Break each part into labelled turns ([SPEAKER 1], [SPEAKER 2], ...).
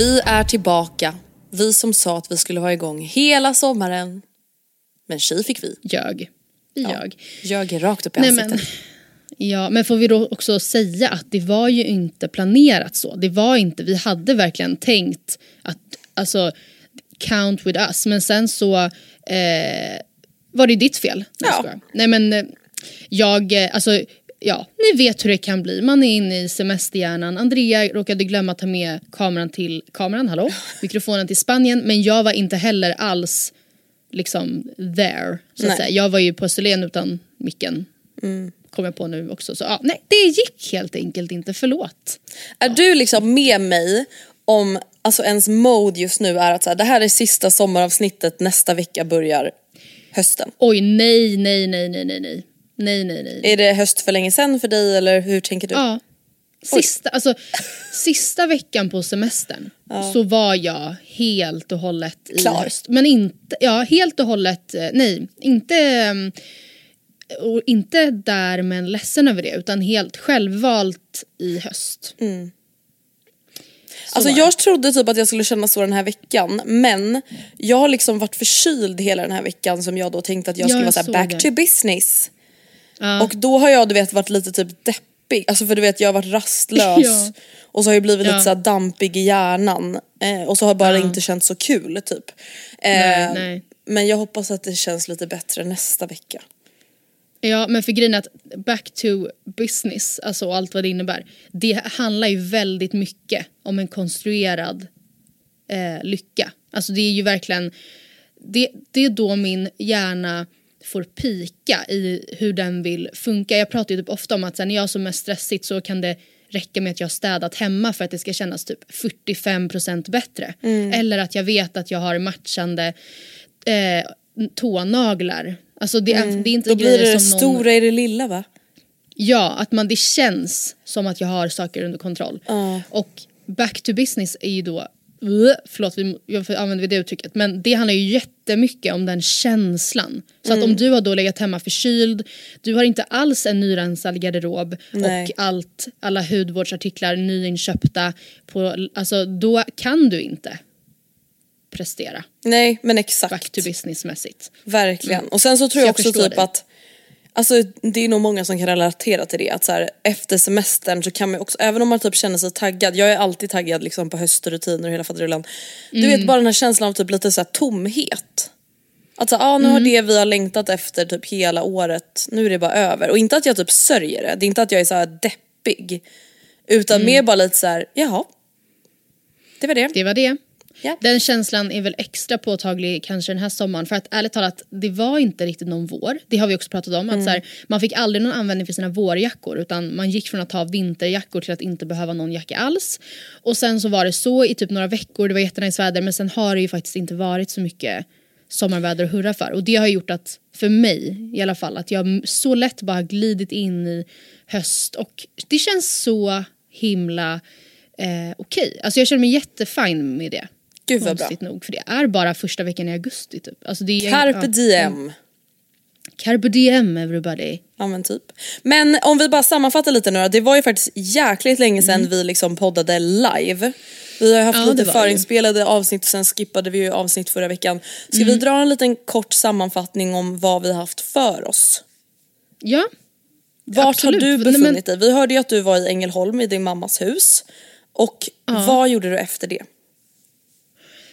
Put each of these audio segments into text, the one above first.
[SPEAKER 1] Vi är tillbaka. Vi som sa att vi skulle vara igång hela sommaren. Men tji fick vi.
[SPEAKER 2] Ljög. Vi
[SPEAKER 1] Ja.
[SPEAKER 2] ljög.
[SPEAKER 1] Ljög rakt upp i
[SPEAKER 2] Nej,
[SPEAKER 1] ansiktet.
[SPEAKER 2] men, ja, men får vi då också säga att det var ju inte planerat så. Det var inte, vi hade verkligen tänkt att, alltså, count with us. Men sen så eh, var det ditt fel.
[SPEAKER 1] Ja.
[SPEAKER 2] Nej men eh, jag, eh, alltså ja, ni vet hur det kan bli. Man är inne i semesterhjärnan. Andrea råkade glömma ta med kameran till, kameran, hallå? Mikrofonen till Spanien. Men jag var inte heller alls liksom there. Så att säga. Jag var ju på Österlen utan micken. Kom jag på nu också. Så ja, nej, det gick helt enkelt inte, förlåt.
[SPEAKER 1] Är du liksom med mig om alltså ens mode just nu är att så här, det här är sista sommaravsnittet, nästa vecka börjar hösten.
[SPEAKER 2] Oj, nej, nej, nej, nej, nej, nej. Nej, nej, nej.
[SPEAKER 1] Är det höst för länge sedan för dig eller hur tänker du?
[SPEAKER 2] Ja. Sista, alltså, sista veckan på semestern så var jag helt och hållet i
[SPEAKER 1] Klar.
[SPEAKER 2] höst. Men inte, ja helt och hållet, eh, nej, inte, mm, och inte där men ledsen över det utan helt självvalt i höst. Så
[SPEAKER 1] Alltså jag trodde typ att jag skulle känna så den här veckan men jag har liksom varit förkyld hela den här veckan som jag då tänkte att jag
[SPEAKER 2] Ja,
[SPEAKER 1] skulle
[SPEAKER 2] jag
[SPEAKER 1] vara
[SPEAKER 2] såg
[SPEAKER 1] back
[SPEAKER 2] det.
[SPEAKER 1] to business. Och då har jag du vet varit lite typ deppig, alltså för du vet jag har varit rastlös
[SPEAKER 2] Ja.
[SPEAKER 1] och så har jag blivit
[SPEAKER 2] Ja.
[SPEAKER 1] lite såhär dampig i hjärnan eh, och så har bara
[SPEAKER 2] Ja.
[SPEAKER 1] inte känts så kul typ. Eh,
[SPEAKER 2] Nej, nej.
[SPEAKER 1] Men jag hoppas att det känns lite bättre nästa vecka.
[SPEAKER 2] Ja, men för grejen är att back to business, alltså allt vad det innebär. Det handlar ju väldigt mycket om en konstruerad eh, lycka. Alltså det är ju verkligen, det, det är då min hjärna får pika i hur den vill funka. Jag pratar ju typ ofta om att så här, när jag har som mest stressigt så kan det räcka med att jag har städat hemma för att det ska kännas typ 45% bättre. Eller att jag vet att jag har matchande eh, tånaglar. Alltså det, är, det är inte
[SPEAKER 1] Då blir det det
[SPEAKER 2] någon...
[SPEAKER 1] stora i det lilla va?
[SPEAKER 2] Ja, att man, det känns som att jag har saker under kontroll. Och back to business är ju då, förlåt vi, jag använder det uttrycket, men det handlar ju jättemycket om den känslan. Så att om du har då legat hemma förkyld, du har inte alls en nyrensad garderob
[SPEAKER 1] Nej.
[SPEAKER 2] och allt, alla hudvårdsartiklar nyinköpta, på, alltså, då kan du inte prestera
[SPEAKER 1] Nej men exakt.
[SPEAKER 2] back to business-mässigt.
[SPEAKER 1] Verkligen. Och sen så tror jag
[SPEAKER 2] jag
[SPEAKER 1] också typ
[SPEAKER 2] dig.
[SPEAKER 1] att Alltså det är nog många som kan relatera till det att så här, efter semestern så kan man också, även om man typ känner sig taggad, jag är alltid taggad liksom på höstrutiner och hela faderullan. Du
[SPEAKER 2] Mm.
[SPEAKER 1] vet bara den här känslan av typ lite så här tomhet. Att så, ah, nu har
[SPEAKER 2] Mm.
[SPEAKER 1] det vi har längtat efter typ hela året, nu är det bara över. Och inte att jag typ sörjer det, det är inte att jag är så här deppig. Utan
[SPEAKER 2] Mm.
[SPEAKER 1] mer bara lite så här, jaha. Det var det.
[SPEAKER 2] Det var det.
[SPEAKER 1] Ja.
[SPEAKER 2] Den känslan är väl extra påtaglig kanske den här sommaren för att ärligt talat det var inte riktigt någon vår. Det har vi också pratat om. Att så här, man fick aldrig någon användning för sina vårjackor utan man gick från att ha vinterjackor till att inte behöva någon jacka alls. Och sen så var det så i typ några veckor, det var jättenice väder men sen har det ju faktiskt inte varit så mycket sommarväder att hurra för. Och det har gjort att, för mig i alla fall, att jag så lätt bara glidit in i höst och det känns så himla eh, okej. Alltså jag känner mig jättefin med det.
[SPEAKER 1] Gud vad bra.
[SPEAKER 2] Konstigt nog, för det är bara första veckan i augusti typ. Alltså det är,
[SPEAKER 1] Carpe
[SPEAKER 2] ja,
[SPEAKER 1] diem.
[SPEAKER 2] Carpe diem everybody.
[SPEAKER 1] Ja men typ. Men om vi bara sammanfattar lite nu. Det var ju faktiskt jäkligt länge sedan vi liksom poddade live. Vi har haft
[SPEAKER 2] Mm. Ja,
[SPEAKER 1] lite förinspelade avsnitt och sen skippade vi ju avsnitt förra veckan. Ska vi
[SPEAKER 2] Mm.
[SPEAKER 1] dra en liten kort sammanfattning om vad vi har haft för oss?
[SPEAKER 2] Ja,
[SPEAKER 1] Vart
[SPEAKER 2] Absolut.
[SPEAKER 1] har du
[SPEAKER 2] Nej, men-
[SPEAKER 1] befunnit dig? Vi hörde ju att du var i Ängelholm i din mammas hus. Och vad gjorde du efter det?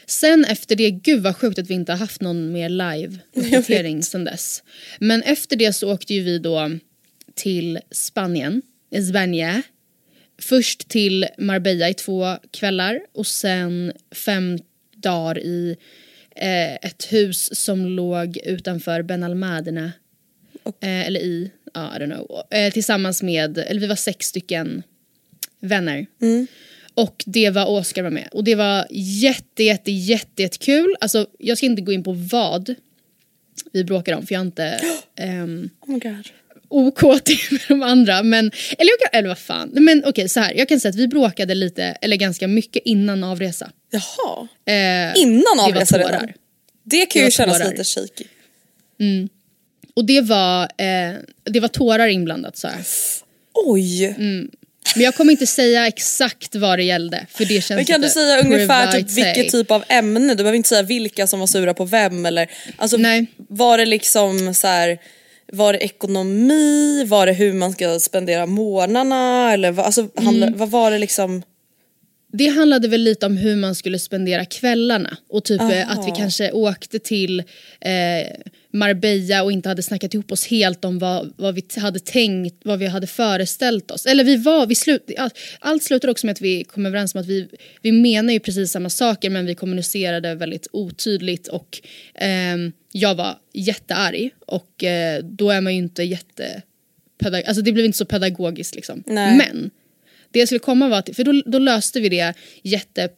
[SPEAKER 2] Sen efter det, gud vad sjukt att vi inte har haft någon mer live-uppdatering sen dess. Men efter det så åkte ju vi då till Spanien, Spanien. Först till Marbella i två kvällar och sen fem dagar i eh, ett hus som låg utanför Benalmádena. Eh, eller i, ja I don't know. Eh, tillsammans med, eller vi var sex stycken vänner. Och det var Oscar var med. Och det var jätte, jätte, jätte, jättekul. Alltså jag ska inte gå in på vad vi bråkade om för jag är inte ehm,
[SPEAKER 1] Oh my God.
[SPEAKER 2] OK till med de andra. Men, eller, jag eller vad fan. Men okej så här. Jag kan säga att vi bråkade lite, eller ganska mycket innan avresa.
[SPEAKER 1] Jaha.
[SPEAKER 2] Eh,
[SPEAKER 1] Innan avresa redan? Det kan
[SPEAKER 2] Det
[SPEAKER 1] ju kännas
[SPEAKER 2] tårar.
[SPEAKER 1] lite shaky.
[SPEAKER 2] Och det var, eh, det var tårar inblandat så här.
[SPEAKER 1] Oj!
[SPEAKER 2] Mm. Men jag kommer inte säga exakt vad det gällde för det känns
[SPEAKER 1] Men kan du säga ungefär typ vilket typ av ämne? Du behöver inte säga vilka som var sura på vem eller alltså
[SPEAKER 2] Nej.
[SPEAKER 1] var det liksom så här var det ekonomi, var det hur man ska spendera månaderna eller alltså, handla,
[SPEAKER 2] Mm.
[SPEAKER 1] vad var det liksom?
[SPEAKER 2] Det handlade väl lite om hur man skulle spendera kvällarna och typ eh, att vi kanske åkte till eh, Marbella och inte hade snackat ihop oss helt om vad, vad vi hade tänkt, vad vi hade föreställt oss. Eller vi var, vi slut, allt, slutade också med att vi kom överens om att vi, vi menar ju precis samma saker men vi kommunicerade väldigt otydligt och ehm, jag var jättearg och eh, då är man ju inte jätte alltså det blev inte så pedagogiskt liksom.
[SPEAKER 1] Nej.
[SPEAKER 2] Men det jag skulle komma var att, för då, då löste vi det jätte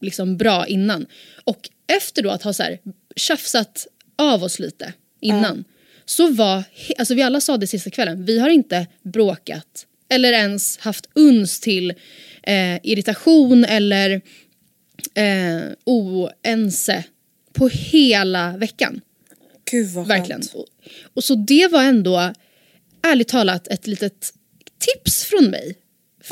[SPEAKER 2] liksom, bra innan. Och efter då att ha så här, tjafsat av oss lite innan så var, alltså vi alla sa det sista kvällen, vi har inte bråkat eller ens haft uns till eh, irritation eller eh, oense på hela veckan.
[SPEAKER 1] Gud vad
[SPEAKER 2] Verkligen. Och, och så det var ändå ärligt talat ett litet tips från mig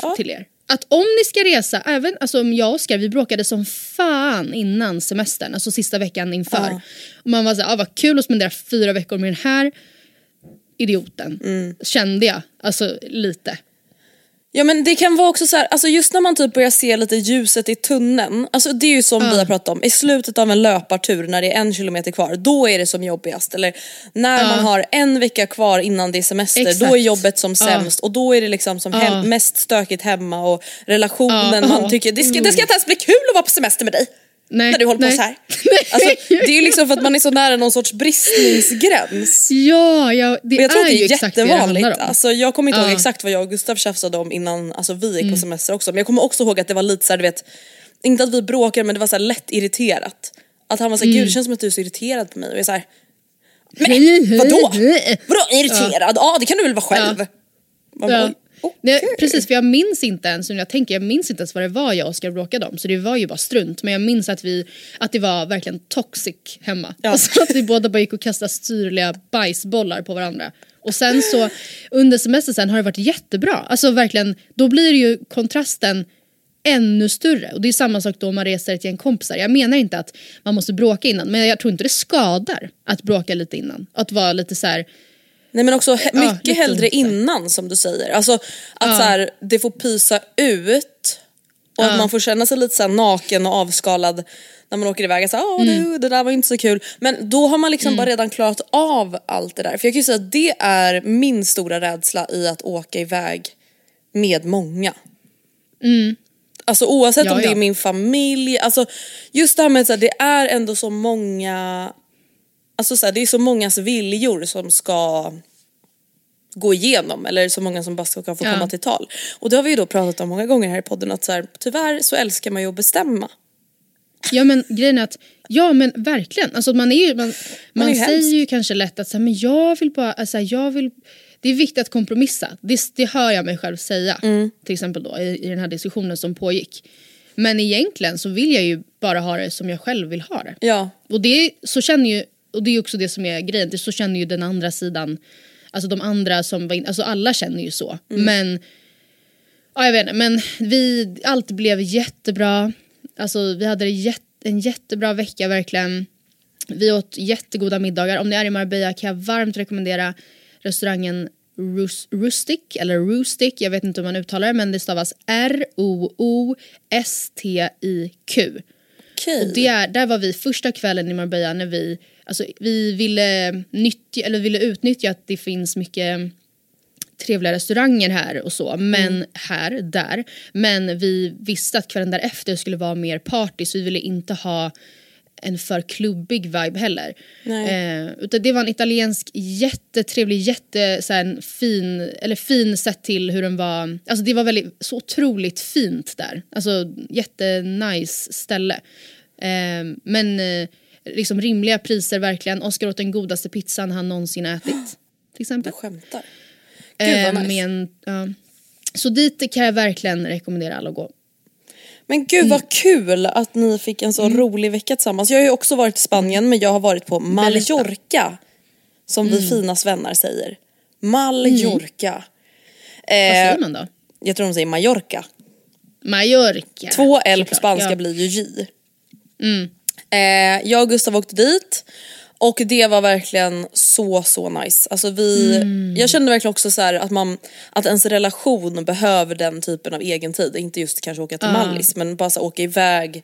[SPEAKER 1] Ja.
[SPEAKER 2] till er. Att om ni ska resa, även alltså om jag och Oskar vi bråkade som fan innan semestern, alltså sista veckan inför.
[SPEAKER 1] Ja.
[SPEAKER 2] Och man var såhär, ah, vad kul att spendera fyra veckor med den här idioten.
[SPEAKER 1] Mm.
[SPEAKER 2] Kände jag, alltså lite.
[SPEAKER 1] Ja men det kan vara också så här, alltså just när man typ börjar se lite ljuset i tunneln, alltså det är ju som vi har pratat om, i slutet av en löpartur när det är en kilometer kvar, då är det som jobbigast. Eller när man har en vecka kvar innan det är semester,
[SPEAKER 2] Exakt.
[SPEAKER 1] då är jobbet som sämst och då är det liksom som hem, mest stökigt hemma och relationen, man tycker det ska, det ska inte ens bli kul att vara på semester med dig.
[SPEAKER 2] Nej,
[SPEAKER 1] när du håller på
[SPEAKER 2] nej.
[SPEAKER 1] så här. Alltså, det är ju liksom för att man är så nära någon sorts bristningsgräns.
[SPEAKER 2] Ja, ja det,
[SPEAKER 1] Men jag tror
[SPEAKER 2] är
[SPEAKER 1] att det är
[SPEAKER 2] det det
[SPEAKER 1] jättevanligt.
[SPEAKER 2] om.
[SPEAKER 1] Alltså, jag kommer inte ihåg
[SPEAKER 2] Ja.
[SPEAKER 1] exakt vad jag och Gustav tjafsade om innan alltså, vi gick
[SPEAKER 2] Mm.
[SPEAKER 1] på semester också. Men jag kommer också ihåg att det var lite så här, du vet, inte att vi bråkade men det var så här lätt irriterat. Att han var såhär,
[SPEAKER 2] Mm.
[SPEAKER 1] gud det känns som att du är så irriterad på mig. Och jag är såhär, men vadå? Vadå irriterad? Ja det kan du väl vara själv? Man bara,
[SPEAKER 2] Ja. Nej, precis, för jag minns inte ens, jag tänker, jag minns inte ens vad det var jag och Oskar bråkade om. Så det var ju bara strunt. Men jag minns att, vi, att det var verkligen toxic hemma.
[SPEAKER 1] Ja.
[SPEAKER 2] Alltså att vi båda bara gick och kastade styrliga bajsbollar på varandra. Och sen så under semestern sen har det varit jättebra. Alltså verkligen, då blir ju kontrasten ännu större. Och det är samma sak då om man reser till en kompisar. Jag menar inte att man måste bråka innan, men jag tror inte det skadar att bråka lite innan. Att vara lite så här,
[SPEAKER 1] Nej men också he-
[SPEAKER 2] Ja,
[SPEAKER 1] mycket
[SPEAKER 2] lite
[SPEAKER 1] hellre
[SPEAKER 2] ungefär.
[SPEAKER 1] innan som du säger. Alltså att så här, det får pysa ut och att man får känna sig lite så naken och avskalad när man åker iväg. Så här, Åh,
[SPEAKER 2] Mm.
[SPEAKER 1] du, det där var inte så kul. Men då har man liksom bara redan klarat av allt det där. För jag kan ju säga att det är min stora rädsla i att åka iväg med många.
[SPEAKER 2] Mm.
[SPEAKER 1] Alltså oavsett
[SPEAKER 2] Ja,
[SPEAKER 1] om det
[SPEAKER 2] ja.
[SPEAKER 1] är min familj, alltså just det här med att det är ändå så många, alltså så här, det är så mångas viljor som ska gå igenom eller så många som bara ska få
[SPEAKER 2] Ja.
[SPEAKER 1] komma till tal. Och det har vi ju då pratat om många gånger här i podden att så här, tyvärr så älskar man ju att bestämma.
[SPEAKER 2] Ja men grejen är att, ja men verkligen. Alltså man, är ju, man, man
[SPEAKER 1] är ju
[SPEAKER 2] säger
[SPEAKER 1] hemskt.
[SPEAKER 2] ju kanske lätt att så här, men jag vill bara, alltså, jag vill, det är viktigt att kompromissa. Det, det hör jag mig själv säga.
[SPEAKER 1] Mm.
[SPEAKER 2] Till exempel då i, i den här diskussionen som pågick. Men egentligen så vill jag ju bara ha det som jag själv vill ha det.
[SPEAKER 1] Ja.
[SPEAKER 2] Och det, så känner ju, och det är också det som är grejen, så känner ju den andra sidan, alltså de andra som var in, alltså alla känner ju så. Men, ja jag vet inte, men vi, allt blev jättebra. Alltså vi hade det jätte, en jättebra vecka verkligen. Vi åt jättegoda middagar. Om ni är i Marbella kan jag varmt rekommendera restaurangen Rus, Rustic, eller Rustic, jag vet inte hur man uttalar det men det stavas R-O-O-S-T-I-Q.
[SPEAKER 1] Okej.
[SPEAKER 2] Och det är, där var vi första kvällen i Marbella när vi, alltså, vi ville, nyttja, eller ville utnyttja att det finns mycket trevliga restauranger här och så, men här, där. Men vi visste att kvällen därefter skulle vara mer party så vi ville inte ha en för klubbig vibe heller. Eh, utan det var en italiensk jättetrevlig, jätte så här, en fin, eller fin sett till hur den var. Alltså det var väldigt, så otroligt fint där. Alltså jättenice ställe. Eh, men eh, liksom rimliga priser verkligen. Oskar åt den godaste pizzan han någonsin ätit. Till exempel.
[SPEAKER 1] Jag skämtar. Gud vad
[SPEAKER 2] Eh,
[SPEAKER 1] nice.
[SPEAKER 2] med en, ja. Så dit kan jag verkligen rekommendera alla att gå.
[SPEAKER 1] Men gud
[SPEAKER 2] Mm.
[SPEAKER 1] vad kul att ni fick en så rolig vecka tillsammans. Jag har ju också varit i Spanien men jag har varit på Mallorca. Som
[SPEAKER 2] Mm.
[SPEAKER 1] vi fina svennar säger. Mallorca.
[SPEAKER 2] Vad
[SPEAKER 1] Eh,
[SPEAKER 2] säger man då?
[SPEAKER 1] jag tror de säger Mallorca.
[SPEAKER 2] Mallorca.
[SPEAKER 1] Två L på spanska
[SPEAKER 2] Ja.
[SPEAKER 1] blir ju J. Eh, jag och Gustav åkte dit och det var verkligen så så nice. Alltså vi, Jag kände verkligen också så att, man, att ens relation behöver den typen av egen tid. Inte just kanske åka till Mallis men bara så här, åka iväg.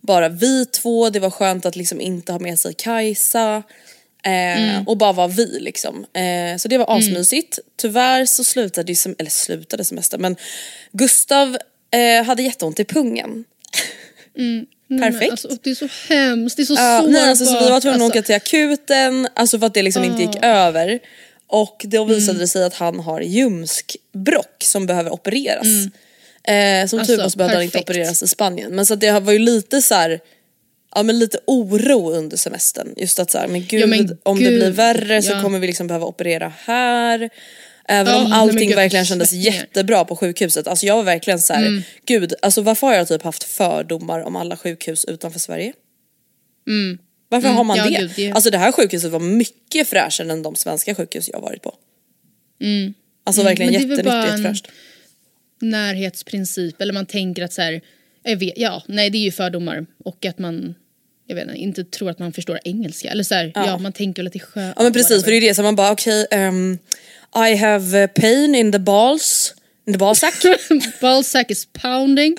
[SPEAKER 1] Bara vi två, det var skönt att liksom inte ha med sig Kajsa. Eh, Och bara vara vi liksom. Eh, så det var asmysigt. Tyvärr så slutade sem- eller slutade semester men Gustav eh, hade jätteont i pungen.
[SPEAKER 2] Nej,
[SPEAKER 1] Perfekt.
[SPEAKER 2] Alltså, det är så hemskt, det är så
[SPEAKER 1] Ja,
[SPEAKER 2] sårbart.
[SPEAKER 1] nej, alltså, så vi var tvungna att
[SPEAKER 2] Alltså,
[SPEAKER 1] åka till akuten, alltså för att det liksom inte gick över. Och då visade det sig att han har ljumskbråck som behöver opereras. Eh, som tur
[SPEAKER 2] Alltså,
[SPEAKER 1] var så behövde han inte opereras i Spanien. Men så att det var ju lite så här, ja men lite oro under semestern. Just att så här, men gud,
[SPEAKER 2] Ja, men
[SPEAKER 1] om det
[SPEAKER 2] gud,
[SPEAKER 1] blir värre så
[SPEAKER 2] ja.
[SPEAKER 1] kommer vi liksom behöva operera här. Även
[SPEAKER 2] Ja,
[SPEAKER 1] om allting verkligen kändes jättebra på sjukhuset. Alltså jag var verkligen så här, gud, alltså varför har jag typ haft fördomar om alla sjukhus utanför Sverige? Varför har man
[SPEAKER 2] ja,
[SPEAKER 1] det?
[SPEAKER 2] gud, det-
[SPEAKER 1] Alltså det här sjukhuset var mycket fräschare än de svenska sjukhus jag varit på. Alltså verkligen
[SPEAKER 2] Men det är väl
[SPEAKER 1] jättenyttigt jättefräscht.
[SPEAKER 2] närhetsprincip eller man tänker att så här, vet, ja, nej det är ju fördomar och att man jag vet inte, inte tror att man förstår engelska eller så här, ja. man tänker väl att det är skönt.
[SPEAKER 1] Ja men precis för det är det som man bara okej ehm, I have pain in the balls, in the ballsack.
[SPEAKER 2] Ballsack is pounding.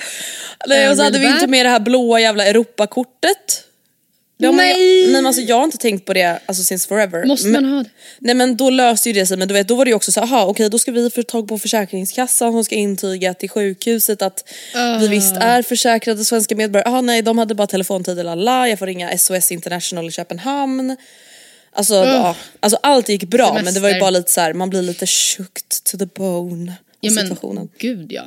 [SPEAKER 1] Nej, och så
[SPEAKER 2] Eh,
[SPEAKER 1] hade vi inte med det här blåa jävla Europakortet. Ju-
[SPEAKER 2] Nej.
[SPEAKER 1] nej men alltså jag har inte tänkt på det alltså since forever.
[SPEAKER 2] Måste
[SPEAKER 1] men,
[SPEAKER 2] man ha det?
[SPEAKER 1] Nej men då löste ju det sig men du vet då var det ju också så aha okej då ska vi få tag på försäkringskassan som ska intyga till sjukhuset att vi visst är försäkrade svenska medborgare. Jaha nej de hade bara telefontid la jag får ringa SOS International i Köpenhamn. Alltså, ja, alltså allt gick bra men det var ju
[SPEAKER 2] Semester.
[SPEAKER 1] bara lite så här, man blir lite shooked to the bone
[SPEAKER 2] Ja men
[SPEAKER 1] situationen.
[SPEAKER 2] gud ja.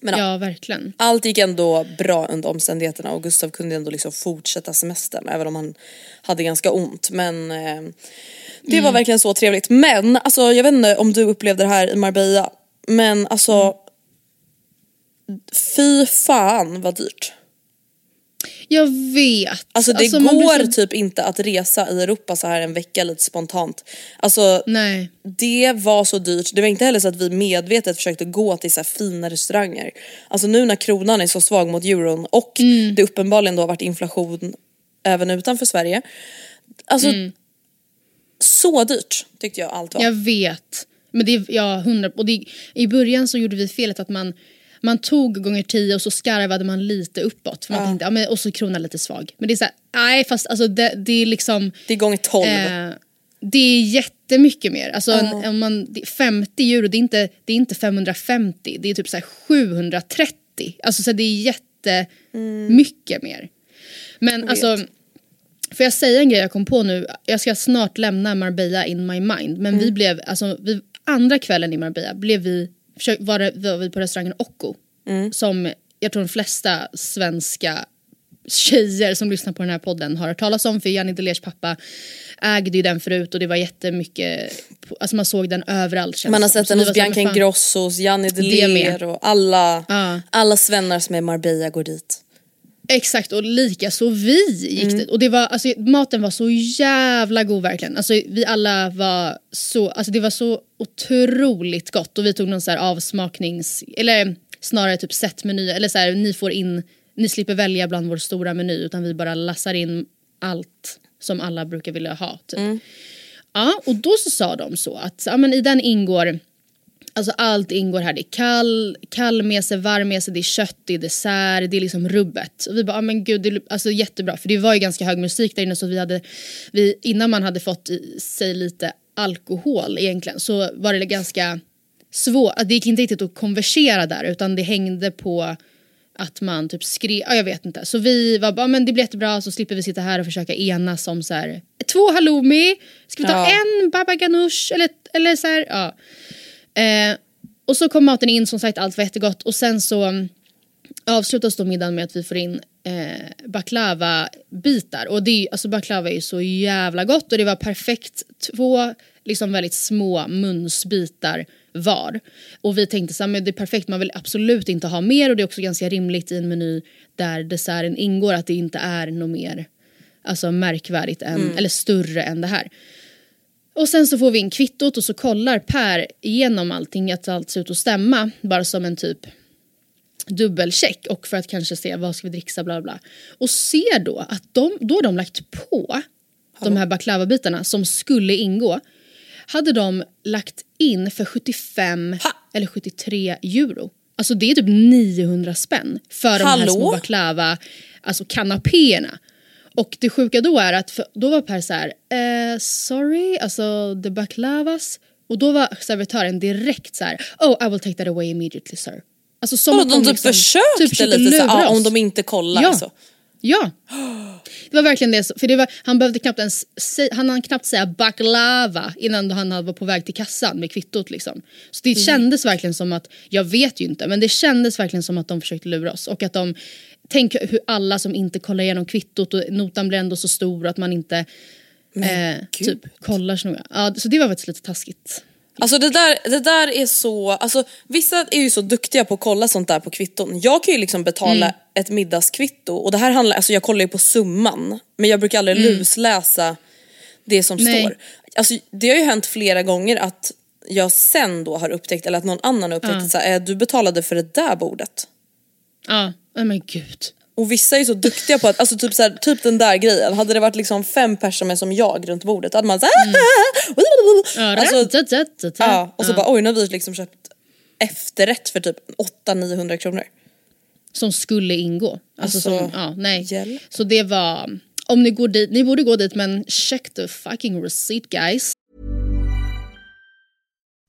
[SPEAKER 1] Men ja
[SPEAKER 2] verkligen.
[SPEAKER 1] Allt gick ändå bra under omständigheterna och Gustav kunde ändå liksom fortsätta semestern även om han hade ganska ont. Men eh, det
[SPEAKER 2] Mm.
[SPEAKER 1] var verkligen så trevligt. Men alltså jag vet inte om du upplevde det här i Marbella. Men alltså
[SPEAKER 2] Mm.
[SPEAKER 1] fy fan vad dyrt.
[SPEAKER 2] Jag vet.
[SPEAKER 1] Alltså det
[SPEAKER 2] blir
[SPEAKER 1] går
[SPEAKER 2] så-
[SPEAKER 1] typ inte att resa i Europa så här en vecka lite spontant. Alltså
[SPEAKER 2] Nej.
[SPEAKER 1] det var så dyrt. Det var inte heller så att vi medvetet försökte gå till så fina restauranger. Alltså nu när kronan är så svag mot euron och
[SPEAKER 2] Mm.
[SPEAKER 1] det uppenbarligen då har varit inflation även utanför Sverige. Alltså så dyrt tyckte jag allt var.
[SPEAKER 2] Jag vet. Men det ja, hundra. Och det, I början så gjorde vi felet att man, man tog gånger tio och så skarvade man lite uppåt. För man tänkte, ja, men, och så kronan lite svag. Men det är så här, nej fast alltså det, det är liksom...
[SPEAKER 1] Det är gånger 12.
[SPEAKER 2] Eh, det är jättemycket mer. Alltså en, om man, det- 50 euro, det är, inte, det är inte 550, det är typ så här 730. Alltså så det är jättemycket mer. Men alltså, får jag säga en grej jag kom på nu? Jag ska snart lämna Marbella in my mind. Men vi blev, alltså vi, andra kvällen i Marbella blev vi, var, det, var vi på restaurangen Occo. Som jag tror de flesta svenska tjejer som lyssnar på den här podden har hört talas om. För Janni Delers pappa ägde ju den förut och det var jättemycket, alltså man såg den överallt.
[SPEAKER 1] Man har sett den hos Bianca Ingrosso, hos Janni Deler och alla,
[SPEAKER 2] Ja.
[SPEAKER 1] alla svennar som är Marbella går dit.
[SPEAKER 2] Exakt och lika så vi gick dit. Och det var, alltså, maten var så jävla god verkligen. Alltså, vi alla var så, alltså, det var så otroligt gott och vi tog någon så här avsmaknings, eller snarare typ setmeny eller så här, ni får in, ni slipper välja bland vår stora meny utan vi bara lassar in allt som alla brukar vilja ha. Typ. Ja, och då så sa de så att ja, men i den ingår Alltså allt ingår här. Det är kall, kall mese, varm mese, det är kött, det är dessert, det är liksom rubbet. Och vi bara, ah, men gud, det är alltså jättebra. För det var ju ganska hög musik där inne så vi hade, vi, innan man hade fått i sig lite alkohol egentligen så var det ganska svårt, det gick inte riktigt att konversera där utan det hängde på att man typ skrev, ja, jag vet inte. Så vi var bara, men det blir jättebra så slipper vi sitta här och försöka enas om så här, två halloumi, ska vi ta
[SPEAKER 1] Ja.
[SPEAKER 2] en baba ganoush eller, eller så här, ja. Eh, och så kom maten in, som sagt allt var jättegott och sen så mm, avslutas då middagen med att vi får in eh, baklava-bitar. Och det är, alltså baklava är ju så jävla gott och det var perfekt två liksom väldigt små munsbitar var. Och vi tänkte så här, men det är perfekt, man vill absolut inte ha mer och det är också ganska rimligt i en meny där desserten ingår att det inte är något mer alltså märkvärdigt än, eller större än det här. Och sen så får vi in kvittot och så kollar Per igenom allting att allt ser ut att stämma. Bara som en typ dubbelcheck och för att kanske se vad ska vi dricksa bla bla. Och ser då att de, då har de lagt på de här baklava-bitarna som skulle ingå. Hade de lagt in för 75
[SPEAKER 1] Ha!
[SPEAKER 2] eller 73 euro. Alltså det är typ 900 spänn för de här
[SPEAKER 1] Hallå?
[SPEAKER 2] små baklava, alltså kanapéerna. Och det sjuka då är att för, då var Per så här, eh, sorry, alltså the baklavas. Och då var servitören direkt så här, oh I will take that away immediately sir. Alltså som att
[SPEAKER 1] de typ
[SPEAKER 2] liksom
[SPEAKER 1] försökte
[SPEAKER 2] försökte
[SPEAKER 1] lite så,
[SPEAKER 2] oss.
[SPEAKER 1] om de inte kollar
[SPEAKER 2] Ja.
[SPEAKER 1] så.
[SPEAKER 2] Ja. Det var verkligen det. För det var, han behövde knappt ens han hann knappt säga baklava innan han var på väg till kassan med kvittot. Liksom. Så det kändes verkligen som att, jag vet ju inte, men det kändes verkligen som att de försökte lura oss. Och att de, tänk hur alla som inte kollar igenom kvittot och notan blir ändå så stor att man inte eh, typ kollar så noga. Ja, så det var faktiskt lite taskigt.
[SPEAKER 1] Alltså det där, det där är så, alltså vissa är ju så duktiga på att kolla sånt där på kvitton. Jag kan ju liksom betala
[SPEAKER 2] Mm.
[SPEAKER 1] ett middagskvitto och det här handlar, alltså jag kollar ju på summan men jag brukar aldrig lusläsa det som
[SPEAKER 2] Mm. Nej.
[SPEAKER 1] står. Alltså det har ju hänt flera gånger att jag sen då har upptäckt, eller att någon annan har upptäckt att så här, "Eh, du betalade för det där bordet.
[SPEAKER 2] Ja, oh, men gud.
[SPEAKER 1] Och vissa är ju så duktiga på att, alltså typ, så här, typ den där grejen, hade det varit liksom fem personer som jag runt bordet hade man såhär
[SPEAKER 2] Ja,
[SPEAKER 1] alltså. Ja, och så bara oj nu har vi liksom köpt efterrätt för typ 800-900 kronor.
[SPEAKER 2] som skulle ingå. Alltså,
[SPEAKER 1] Alltså,
[SPEAKER 2] som, ja, nej.
[SPEAKER 1] hjälp.
[SPEAKER 2] Så det var, om ni går dit, ni borde gå dit men check the fucking receipt guys.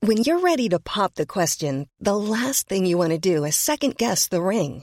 [SPEAKER 3] When you're ready to pop the question, the last thing you want to do is second guess the ring.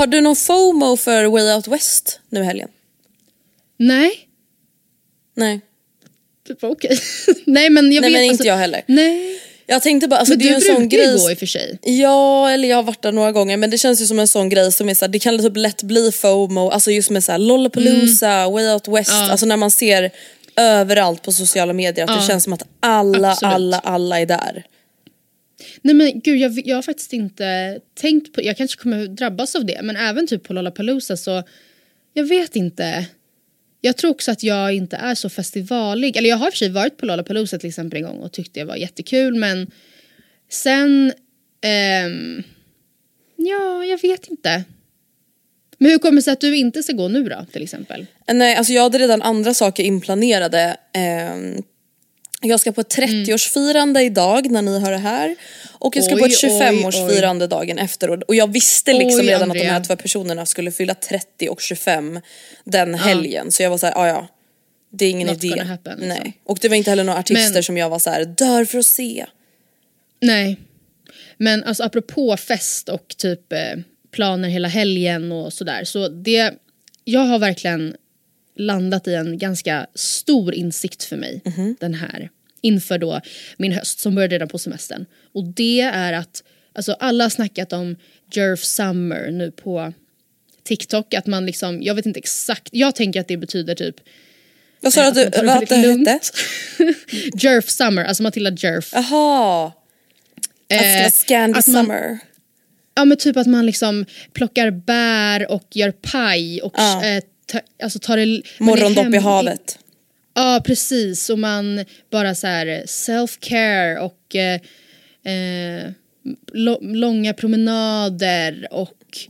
[SPEAKER 1] Har du någon FOMO för Way Out West nu helgen?
[SPEAKER 2] Nej,
[SPEAKER 1] Nej.
[SPEAKER 2] typ okej. nej men jag
[SPEAKER 1] Nej
[SPEAKER 2] vet
[SPEAKER 1] men inte
[SPEAKER 2] alltså,
[SPEAKER 1] jag heller.
[SPEAKER 2] Nej.
[SPEAKER 1] Jag tänkte bara, alltså
[SPEAKER 2] Men
[SPEAKER 1] det är
[SPEAKER 2] du
[SPEAKER 1] en sån grej.
[SPEAKER 2] gå i och för sig.
[SPEAKER 1] Ja, eller jag har varit där några gånger men det känns ju som en sån grej som är såhär, det kan typ lätt bli FOMO, alltså just med såhär Lollapalooza, Way Out West,
[SPEAKER 2] Mm. Ja.
[SPEAKER 1] alltså när man ser överallt på sociala medier att det
[SPEAKER 2] Ja.
[SPEAKER 1] känns som att alla,
[SPEAKER 2] Absolut.
[SPEAKER 1] alla, alla är där.
[SPEAKER 2] Nej men gud jag, jag har faktiskt inte tänkt på, jag kanske kommer drabbas av det men även typ på Lollapalooza så jag vet inte. Jag tror också att jag inte är så festivalig, eller jag har i och för sig varit på Lollapalooza till exempel en gång och tyckte det var jättekul men sen, ehm, ja jag vet inte. Men hur kommer det sig att du inte ska gå nu då till exempel?
[SPEAKER 1] Nej, alltså jag hade redan andra saker inplanerade. eh, jag ska på ett 30-årsfirande idag när ni hör det här. Och jag ska på
[SPEAKER 2] Oj,
[SPEAKER 1] ett
[SPEAKER 2] oj,
[SPEAKER 1] 25-årsfirande dagen efter. Och- jag visste liksom
[SPEAKER 2] Oj,
[SPEAKER 1] redan att
[SPEAKER 2] Andrea.
[SPEAKER 1] de här två personerna skulle fylla 30 och 25 den helgen. Så jag var såhär, ja ja. Det är ingen
[SPEAKER 2] Not
[SPEAKER 1] idé.
[SPEAKER 2] happen, liksom.
[SPEAKER 1] Nej. Och det var inte heller några artister
[SPEAKER 2] Men-
[SPEAKER 1] som jag var så här: dör för att se.
[SPEAKER 2] Nej. Men alltså apropå fest och typ eh, planer hela helgen och sådär. Så det, jag har verkligen landat i en ganska stor insikt för mig den här inför då min höst som började redan på semestern. Och det är att alltså alla har snackat om Jerf Summer nu på TikTok att man liksom, jag vet inte exakt, jag tänker att det betyder typ
[SPEAKER 1] Vad sa du att du,
[SPEAKER 2] det
[SPEAKER 1] hette?
[SPEAKER 2] Jerf Summer, alltså Matilda Jerf.
[SPEAKER 1] Jaha. Att
[SPEAKER 2] Eh,
[SPEAKER 1] Scandi
[SPEAKER 2] att man-
[SPEAKER 1] Summer.
[SPEAKER 2] Ja men typ att man liksom plockar bär och gör paj och
[SPEAKER 1] Ja.
[SPEAKER 2] eh, ta, alltså tar det...
[SPEAKER 1] Morgondopp i havet.
[SPEAKER 2] Ja precis och man bara så här self-care och eh, eh, långa promenader och,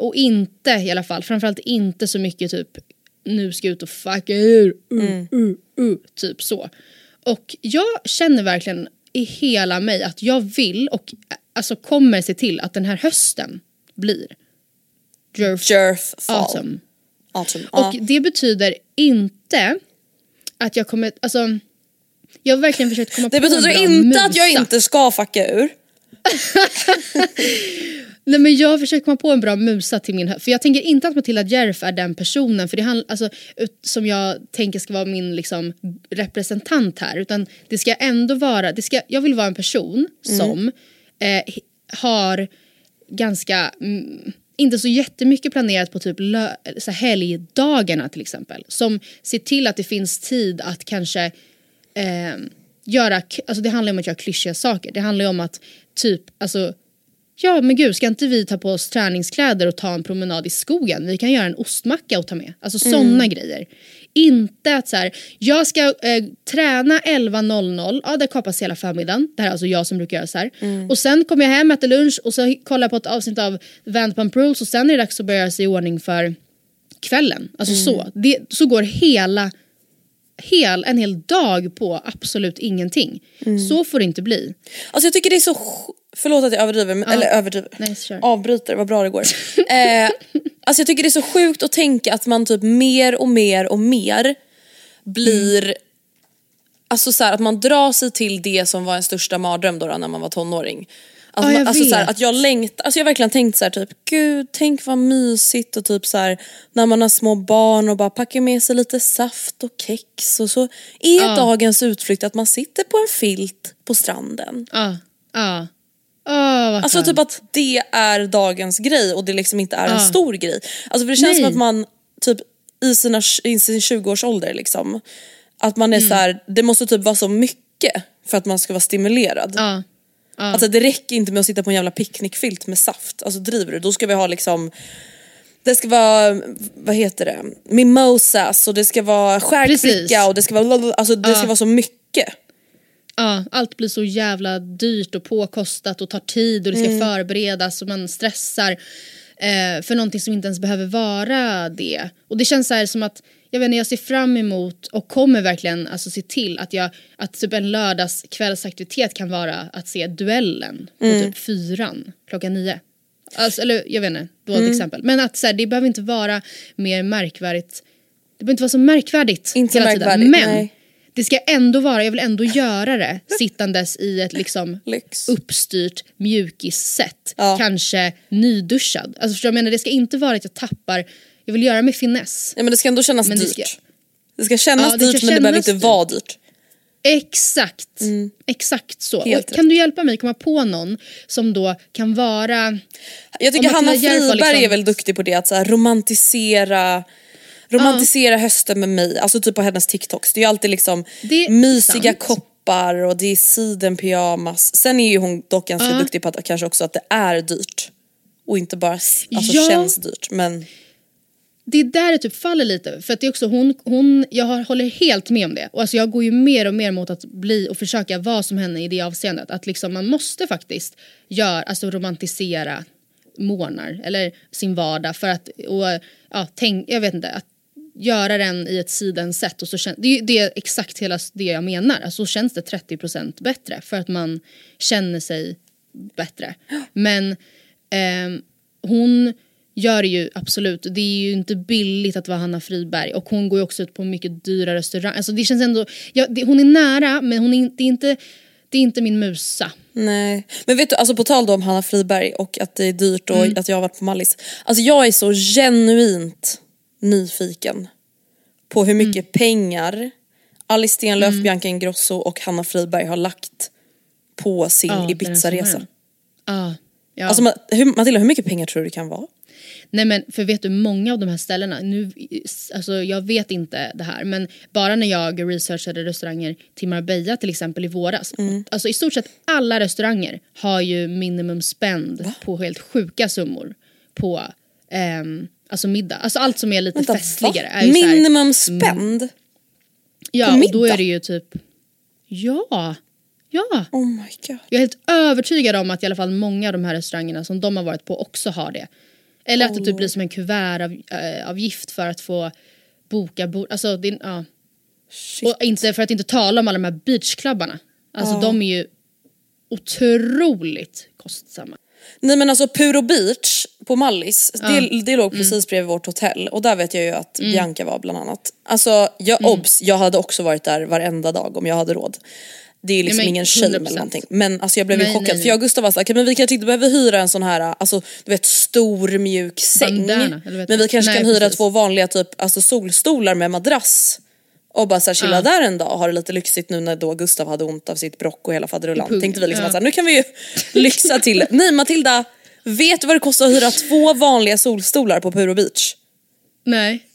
[SPEAKER 2] och inte i alla fall, framförallt inte så mycket typ nu ska jag ut och fucka ur, uh, uh, uh, typ så. Och jag känner verkligen i hela mig att jag vill och alltså kommer se till att den här hösten blir Jerf
[SPEAKER 1] Jerf fall.
[SPEAKER 2] Autumn.
[SPEAKER 1] Autumn.
[SPEAKER 2] Och
[SPEAKER 1] Ja.
[SPEAKER 2] det betyder inte att jag kommer, alltså jag har verkligen försökt komma
[SPEAKER 1] Det
[SPEAKER 2] på en
[SPEAKER 1] betyder inte att jag inte ska fucka ur.
[SPEAKER 2] Nej men jag har försökt komma på en bra musa till min hö- För jag tänker inte att Matilda Järf är den personen för det handl- alltså, ut- som jag tänker ska vara min liksom, representant här. Utan det ska ändå vara, det ska, jag vill vara en person som eh, har ganska, mm, inte så jättemycket planerat på typ lö- så helgdagarna till exempel. Som ser till att det finns tid att kanske eh, göra, k- alltså det handlar om att göra klyschiga saker. Det handlar om att typ, alltså Ja men gud, ska inte vi ta på oss träningskläder och ta en promenad i skogen? Vi kan göra en ostmacka och ta med. Alltså sådana grejer. Inte att så här, jag ska eh, träna 11.00, ja det kapas hela förmiddagen. Det här är alltså jag som brukar göra så här. Och sen kommer jag hem, äter lunch och så kollar jag på ett avsnitt av Vanderpump Rules och sen är det dags att börja göra sig i ordning för kvällen. Alltså så. Det, så går hela, hel, en hel dag på absolut ingenting. Så får det inte bli.
[SPEAKER 1] Alltså jag tycker det är så, förlåt att jag överdriver, men, eller överdriver,
[SPEAKER 2] Nej, kör.
[SPEAKER 1] avbryter, vad bra det går. eh, alltså jag tycker det är så sjukt att tänka att man typ mer och mer och mer blir
[SPEAKER 2] Mm.
[SPEAKER 1] Alltså så här, att man drar sig till det som var en största mardröm då, då när man var tonåring. Att,
[SPEAKER 2] Ja,
[SPEAKER 1] man,
[SPEAKER 2] jag
[SPEAKER 1] alltså så här, att jag längtar, alltså jag har verkligen tänkt så här, typ gud tänk vad mysigt och typ så här, när man har små barn och bara packar med sig lite saft och kex och så är dagens utflykt att man sitter på en filt på stranden.
[SPEAKER 2] Ja, ja. Vad
[SPEAKER 1] Alltså typ att det är dagens grej och det liksom inte är en stor grej. Alltså för det känns
[SPEAKER 2] Nej.
[SPEAKER 1] som att man typ i, sina, i sin 20-årsålder liksom, att man är
[SPEAKER 2] Mm.
[SPEAKER 1] så här, det måste typ vara så mycket för att man ska vara stimulerad.
[SPEAKER 2] Ja.
[SPEAKER 1] Alltså det räcker inte med att sitta på en jävla picknickfilt med saft. Alltså driver du? Då ska vi ha liksom det ska vara, vad heter det, mimosas och det ska vara
[SPEAKER 2] Precis.
[SPEAKER 1] skärkricka och det ska vara, alltså det ska vara så mycket.
[SPEAKER 2] Ja, allt blir så jävla dyrt och påkostat och tar tid och det ska
[SPEAKER 1] Mm.
[SPEAKER 2] förberedas och man stressar. Eh, för någonting som inte ens behöver vara det. Och det känns så här som att jag vet inte, jag ser fram emot och kommer verkligen alltså se till att jag att typ en lördagskvällsaktivitet kan vara att se duellen på typ fyran klockan nio. Alltså, eller jag vet inte, då ett exempel. Men att så här, det behöver inte vara mer märkvärdigt. Det behöver inte vara så märkvärdigt
[SPEAKER 1] Inte
[SPEAKER 2] hela
[SPEAKER 1] märkvärdigt,
[SPEAKER 2] tiden. Men
[SPEAKER 1] nej.
[SPEAKER 2] det ska ändå vara, jag vill ändå göra det sittandes i ett liksom
[SPEAKER 1] Lyx.
[SPEAKER 2] uppstyrt mjukissätt.
[SPEAKER 1] Ja.
[SPEAKER 2] Kanske nyduschad. Alltså förstår jag menar? Det ska inte vara att jag tappar, jag vill göra med finess.
[SPEAKER 1] Ja men det ska ändå kännas
[SPEAKER 2] Men det
[SPEAKER 1] dyrt.
[SPEAKER 2] ska-
[SPEAKER 1] Det ska kännas
[SPEAKER 2] Ja, det ska
[SPEAKER 1] dyrt men det behöver
[SPEAKER 2] kännas
[SPEAKER 1] inte vara dyrt.
[SPEAKER 2] Exakt, exakt så.
[SPEAKER 1] Mm. Helt
[SPEAKER 2] och kan du hjälpa mig komma på någon som då kan vara...
[SPEAKER 1] Jag tycker Hanna Friberg
[SPEAKER 2] liksom-
[SPEAKER 1] är väl duktig på det att så här, romantisera Romantisera hösten med mig, alltså typ på hennes TikToks. Det är ju alltid liksom
[SPEAKER 2] Det
[SPEAKER 1] mysiga
[SPEAKER 2] sant.
[SPEAKER 1] koppar och det är sidenpyjamas. Sen är ju hon dock ganska
[SPEAKER 2] Ja.
[SPEAKER 1] duktig på att kanske också att det är dyrt. Och inte bara alltså,
[SPEAKER 2] Ja.
[SPEAKER 1] känns dyrt men
[SPEAKER 2] det är där det typ faller lite. För att det är också hon, hon, jag håller helt med om det. Och alltså jag går ju mer och mer mot att bli och försöka vara som henne i det avseendet. Att liksom man måste faktiskt gör, alltså romantisera månar eller sin vardag för att, och, ja, tänk, jag vet inte, att göra den i ett sidensätt och så kän, det, är det är exakt hela det jag menar. Alltså, så känns det 30% bättre för att man känner sig bättre. Men eh, hon gör det ju absolut. Det är ju inte billigt att vara Hanna Friberg och hon går ju också ut på mycket dyra restauranger. Alltså det känns ändå, ja, det, hon är nära men hon är, det, är inte, det är inte min musa.
[SPEAKER 1] Nej, men vet du, alltså på tal då om Hanna Friberg och att det är dyrt och
[SPEAKER 2] Mm.
[SPEAKER 1] att jag har varit på Mallis. Alltså jag är så genuint nyfiken på hur mycket
[SPEAKER 2] Mm.
[SPEAKER 1] pengar Alice Stenlöf, Bianca Ingrosso och Hanna Friberg har lagt på sin
[SPEAKER 2] Ja,
[SPEAKER 1] Ibiza-resa.
[SPEAKER 2] Ja. ja.
[SPEAKER 1] Alltså Matilda, hur mycket pengar tror du det kan vara?
[SPEAKER 2] Nej men för vet du, många av de här ställena, nu, alltså jag vet inte det här men bara när jag researchade restauranger till Marbella till exempel i våras. Alltså i stort sett alla restauranger har ju minimum spend på helt sjuka summor på ehm, alltså middag. Alltså allt som är lite
[SPEAKER 1] Vänta,
[SPEAKER 2] festligare.
[SPEAKER 1] va?
[SPEAKER 2] Är ju så här-
[SPEAKER 1] Minimum spend?
[SPEAKER 2] ja,
[SPEAKER 1] på
[SPEAKER 2] och då
[SPEAKER 1] middag?
[SPEAKER 2] är det ju typ, ja, ja.
[SPEAKER 1] Oh my god.
[SPEAKER 2] Jag är helt övertygad om att i alla fall många av de här restaurangerna som de har varit på också har det. Eller att det typ blir som en kuvertavgift för att få boka bord. Alltså, det, ja.
[SPEAKER 1] Shit.
[SPEAKER 2] Och inte, för att inte tala om alla de här beachklubbarna. Alltså de är ju otroligt kostsamma.
[SPEAKER 1] Nej men alltså Puro Beach på Mallis, det, det låg precis bredvid vårt hotell och där vet jag ju att Bianca var bland annat. Alltså jag, obs, jag hade också varit där varenda dag om jag hade råd. Det är liksom
[SPEAKER 2] men
[SPEAKER 1] ingen shame
[SPEAKER 2] 100%.
[SPEAKER 1] eller någonting. Men alltså jag blev ju
[SPEAKER 2] Nej,
[SPEAKER 1] chockad
[SPEAKER 2] nej,
[SPEAKER 1] för jag och Gustav var såhär, "Okej, men vi kanske inte behöver hyra en sån här, alltså du vet stor mjuk säng.
[SPEAKER 2] Bandana,
[SPEAKER 1] men vi kanske kan hyra
[SPEAKER 2] precis.
[SPEAKER 1] två vanliga typ alltså solstolar med madrass. Och bara så här, chilla
[SPEAKER 2] Ja.
[SPEAKER 1] där en dag och ha det lite lyxigt nu när då Gustav hade ont av sitt brock och hela faderullan. Tänkte vi liksom
[SPEAKER 2] ja.
[SPEAKER 1] att så här, nu kan vi ju lyxa till. Nej Matilda, vet du vad det kostar att hyra två vanliga solstolar på Puro Beach?
[SPEAKER 2] Nej.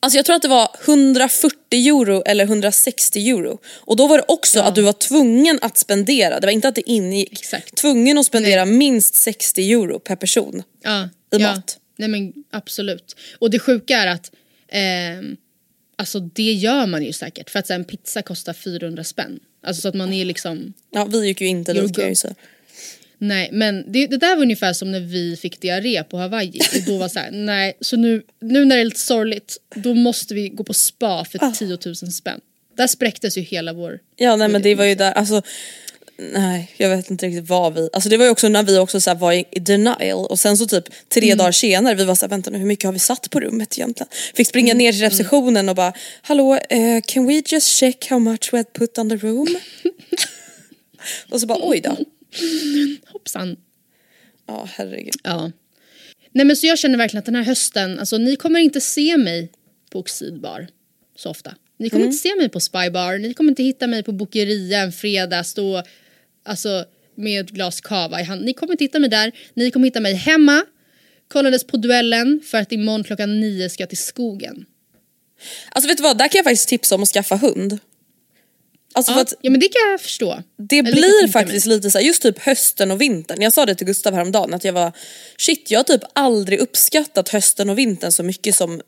[SPEAKER 1] Alltså jag tror att det var 140 euro eller 160 euro. Och då var det också att du var tvungen att spendera, det var inte att det ingick,
[SPEAKER 2] Exakt.
[SPEAKER 1] tvungen att spendera minst 60 euro per person.
[SPEAKER 2] Ja,
[SPEAKER 1] I
[SPEAKER 2] ja.
[SPEAKER 1] mat.
[SPEAKER 2] Nej men absolut. Och det sjuka är att ehm, alltså det gör man ju säkert för att så en pizza kostar 400 spänn. Alltså så att man är liksom
[SPEAKER 1] Ja vi gick ju inte dit kan jag ju säga.
[SPEAKER 2] Nej men det, det där var ungefär som när vi fick diarré på Hawaii och då var så här, nej så nu, nu när det är lite sorgligt då måste vi gå på spa för 10 000 spänn. Där spräcktes ju hela vår...
[SPEAKER 1] Ja nej men det var ju där, alltså Nej jag vet inte riktigt vad vi, alltså det var ju också när vi också så var i denial och sen så typ tre
[SPEAKER 2] Mm.
[SPEAKER 1] dagar senare vi var såhär vänta nu hur mycket har vi satt på rummet egentligen? Fick springa
[SPEAKER 2] Mm.
[SPEAKER 1] ner till receptionen och bara hallå eh, can we just check how much we had put on the room? och så bara oj då.
[SPEAKER 2] Hoppsan.
[SPEAKER 1] Ja herregud.
[SPEAKER 2] Ja. Nej men så jag känner verkligen att den här hösten, alltså ni kommer inte se mig på Oxidbar så ofta. Ni kommer inte se mig på Spybar, ni kommer inte hitta mig på Bokeria en fredag, stå alltså, med ett glas cava i hand. Ni kommer inte hitta mig där, ni kommer hitta mig hemma, kollades på duellen för att imorgon klockan nio ska jag till skogen.
[SPEAKER 1] Alltså vet du vad, där kan jag faktiskt tipsa om att skaffa hund. Alltså
[SPEAKER 2] Ja, ja men det kan jag förstå.
[SPEAKER 1] det
[SPEAKER 2] Eller
[SPEAKER 1] blir faktiskt lite så här, just typ hösten och vintern. Jag sa det till Gustav häromdagen att jag var shit jag har typ aldrig uppskattat hösten och vintern så mycket som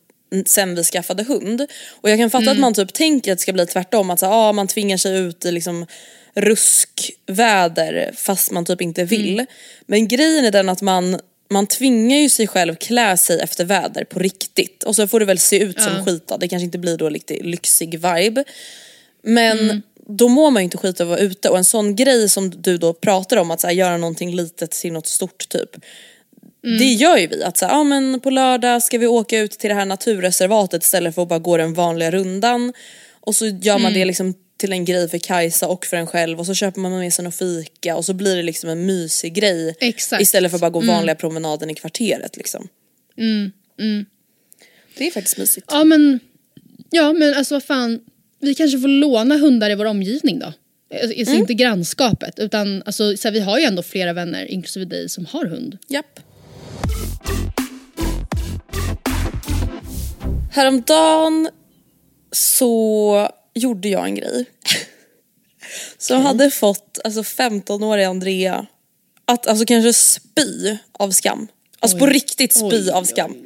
[SPEAKER 1] sen vi skaffade hund. Och jag kan fatta
[SPEAKER 2] Mm.
[SPEAKER 1] att man typ tänker att det ska bli tvärtom, att så, ah, man tvingar sig ut i liksom ruskväder fast man typ inte vill.
[SPEAKER 2] Mm.
[SPEAKER 1] Men grejen är den att man man tvingar ju sig själv klä sig efter väder på riktigt. Och så får det väl se ut som skit då. det kanske inte blir då riktigt lyxig vibe. Men då mår man ju inte skit av att vara ute och en sån grej som du då pratar om att så här, göra någonting litet till något stort typ. Det gör ju vi, att så här, ja, men på lördag ska vi åka ut till det här naturreservatet istället för att bara gå den vanliga rundan. Och så gör man det liksom till en grej för Kajsa och för en själv och så köper man med sig något fika och så blir det liksom en mysig grej.
[SPEAKER 2] Exakt.
[SPEAKER 1] Istället för att bara gå vanliga promenaden i kvarteret liksom. Det är faktiskt mysigt.
[SPEAKER 2] Ja men, ja men alltså vad fan, vi kanske får låna hundar i vår omgivning då. Alltså inte grannskapet utan alltså, så här, vi har ju ändå flera vänner inklusive dig som har hund.
[SPEAKER 1] Japp. Häromdagen så gjorde jag en grej. Som hade fått alltså 15-åriga Andrea att alltså kanske spy av skam. Alltså på riktigt spy
[SPEAKER 2] Oj,
[SPEAKER 1] av skam.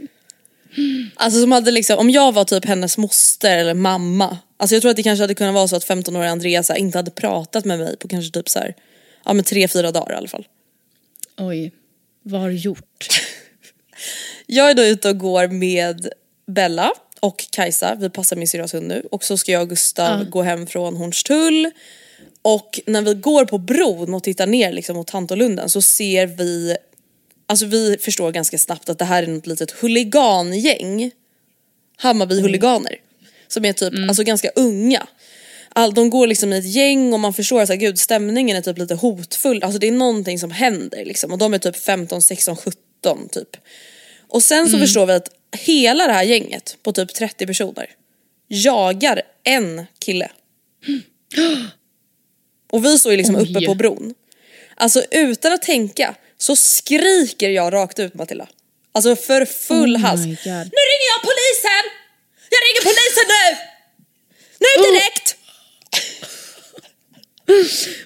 [SPEAKER 1] Alltså som hade liksom, om jag var typ hennes moster eller mamma. Alltså jag tror att det kanske hade kunnat vara så att 15-åriga Andrea så här, inte hade pratat med mig på kanske typ så här, ja men tre, fyra dagar i alla fall.
[SPEAKER 2] Oj, vad har du gjort?
[SPEAKER 1] Jag är då ute och går med Bella och Kajsa, vi passar min syrras hund nu. Och så ska jag och Gustav gå hem från Hornstull. Och när vi går på bron och tittar ner liksom mot Tantolunden så ser vi, alltså vi förstår ganska snabbt att det här är något litet huligangäng. Hammarby-huliganer. Som är typ, alltså ganska unga. All, de går liksom i ett gäng och man förstår att gud stämningen är typ lite hotfull. Alltså det är någonting som händer liksom. Och de är typ 15, 16, 17 typ. Och sen så förstår vi att hela det här gänget på typ 30 personer jagar en kille. Och vi står ju liksom
[SPEAKER 2] Oj.
[SPEAKER 1] uppe på bron. Alltså utan att tänka så skriker jag rakt ut Matilda. Alltså för full
[SPEAKER 2] Oh
[SPEAKER 1] hals. Nu ringer jag polisen! Jag ringer polisen nu! Nu direkt!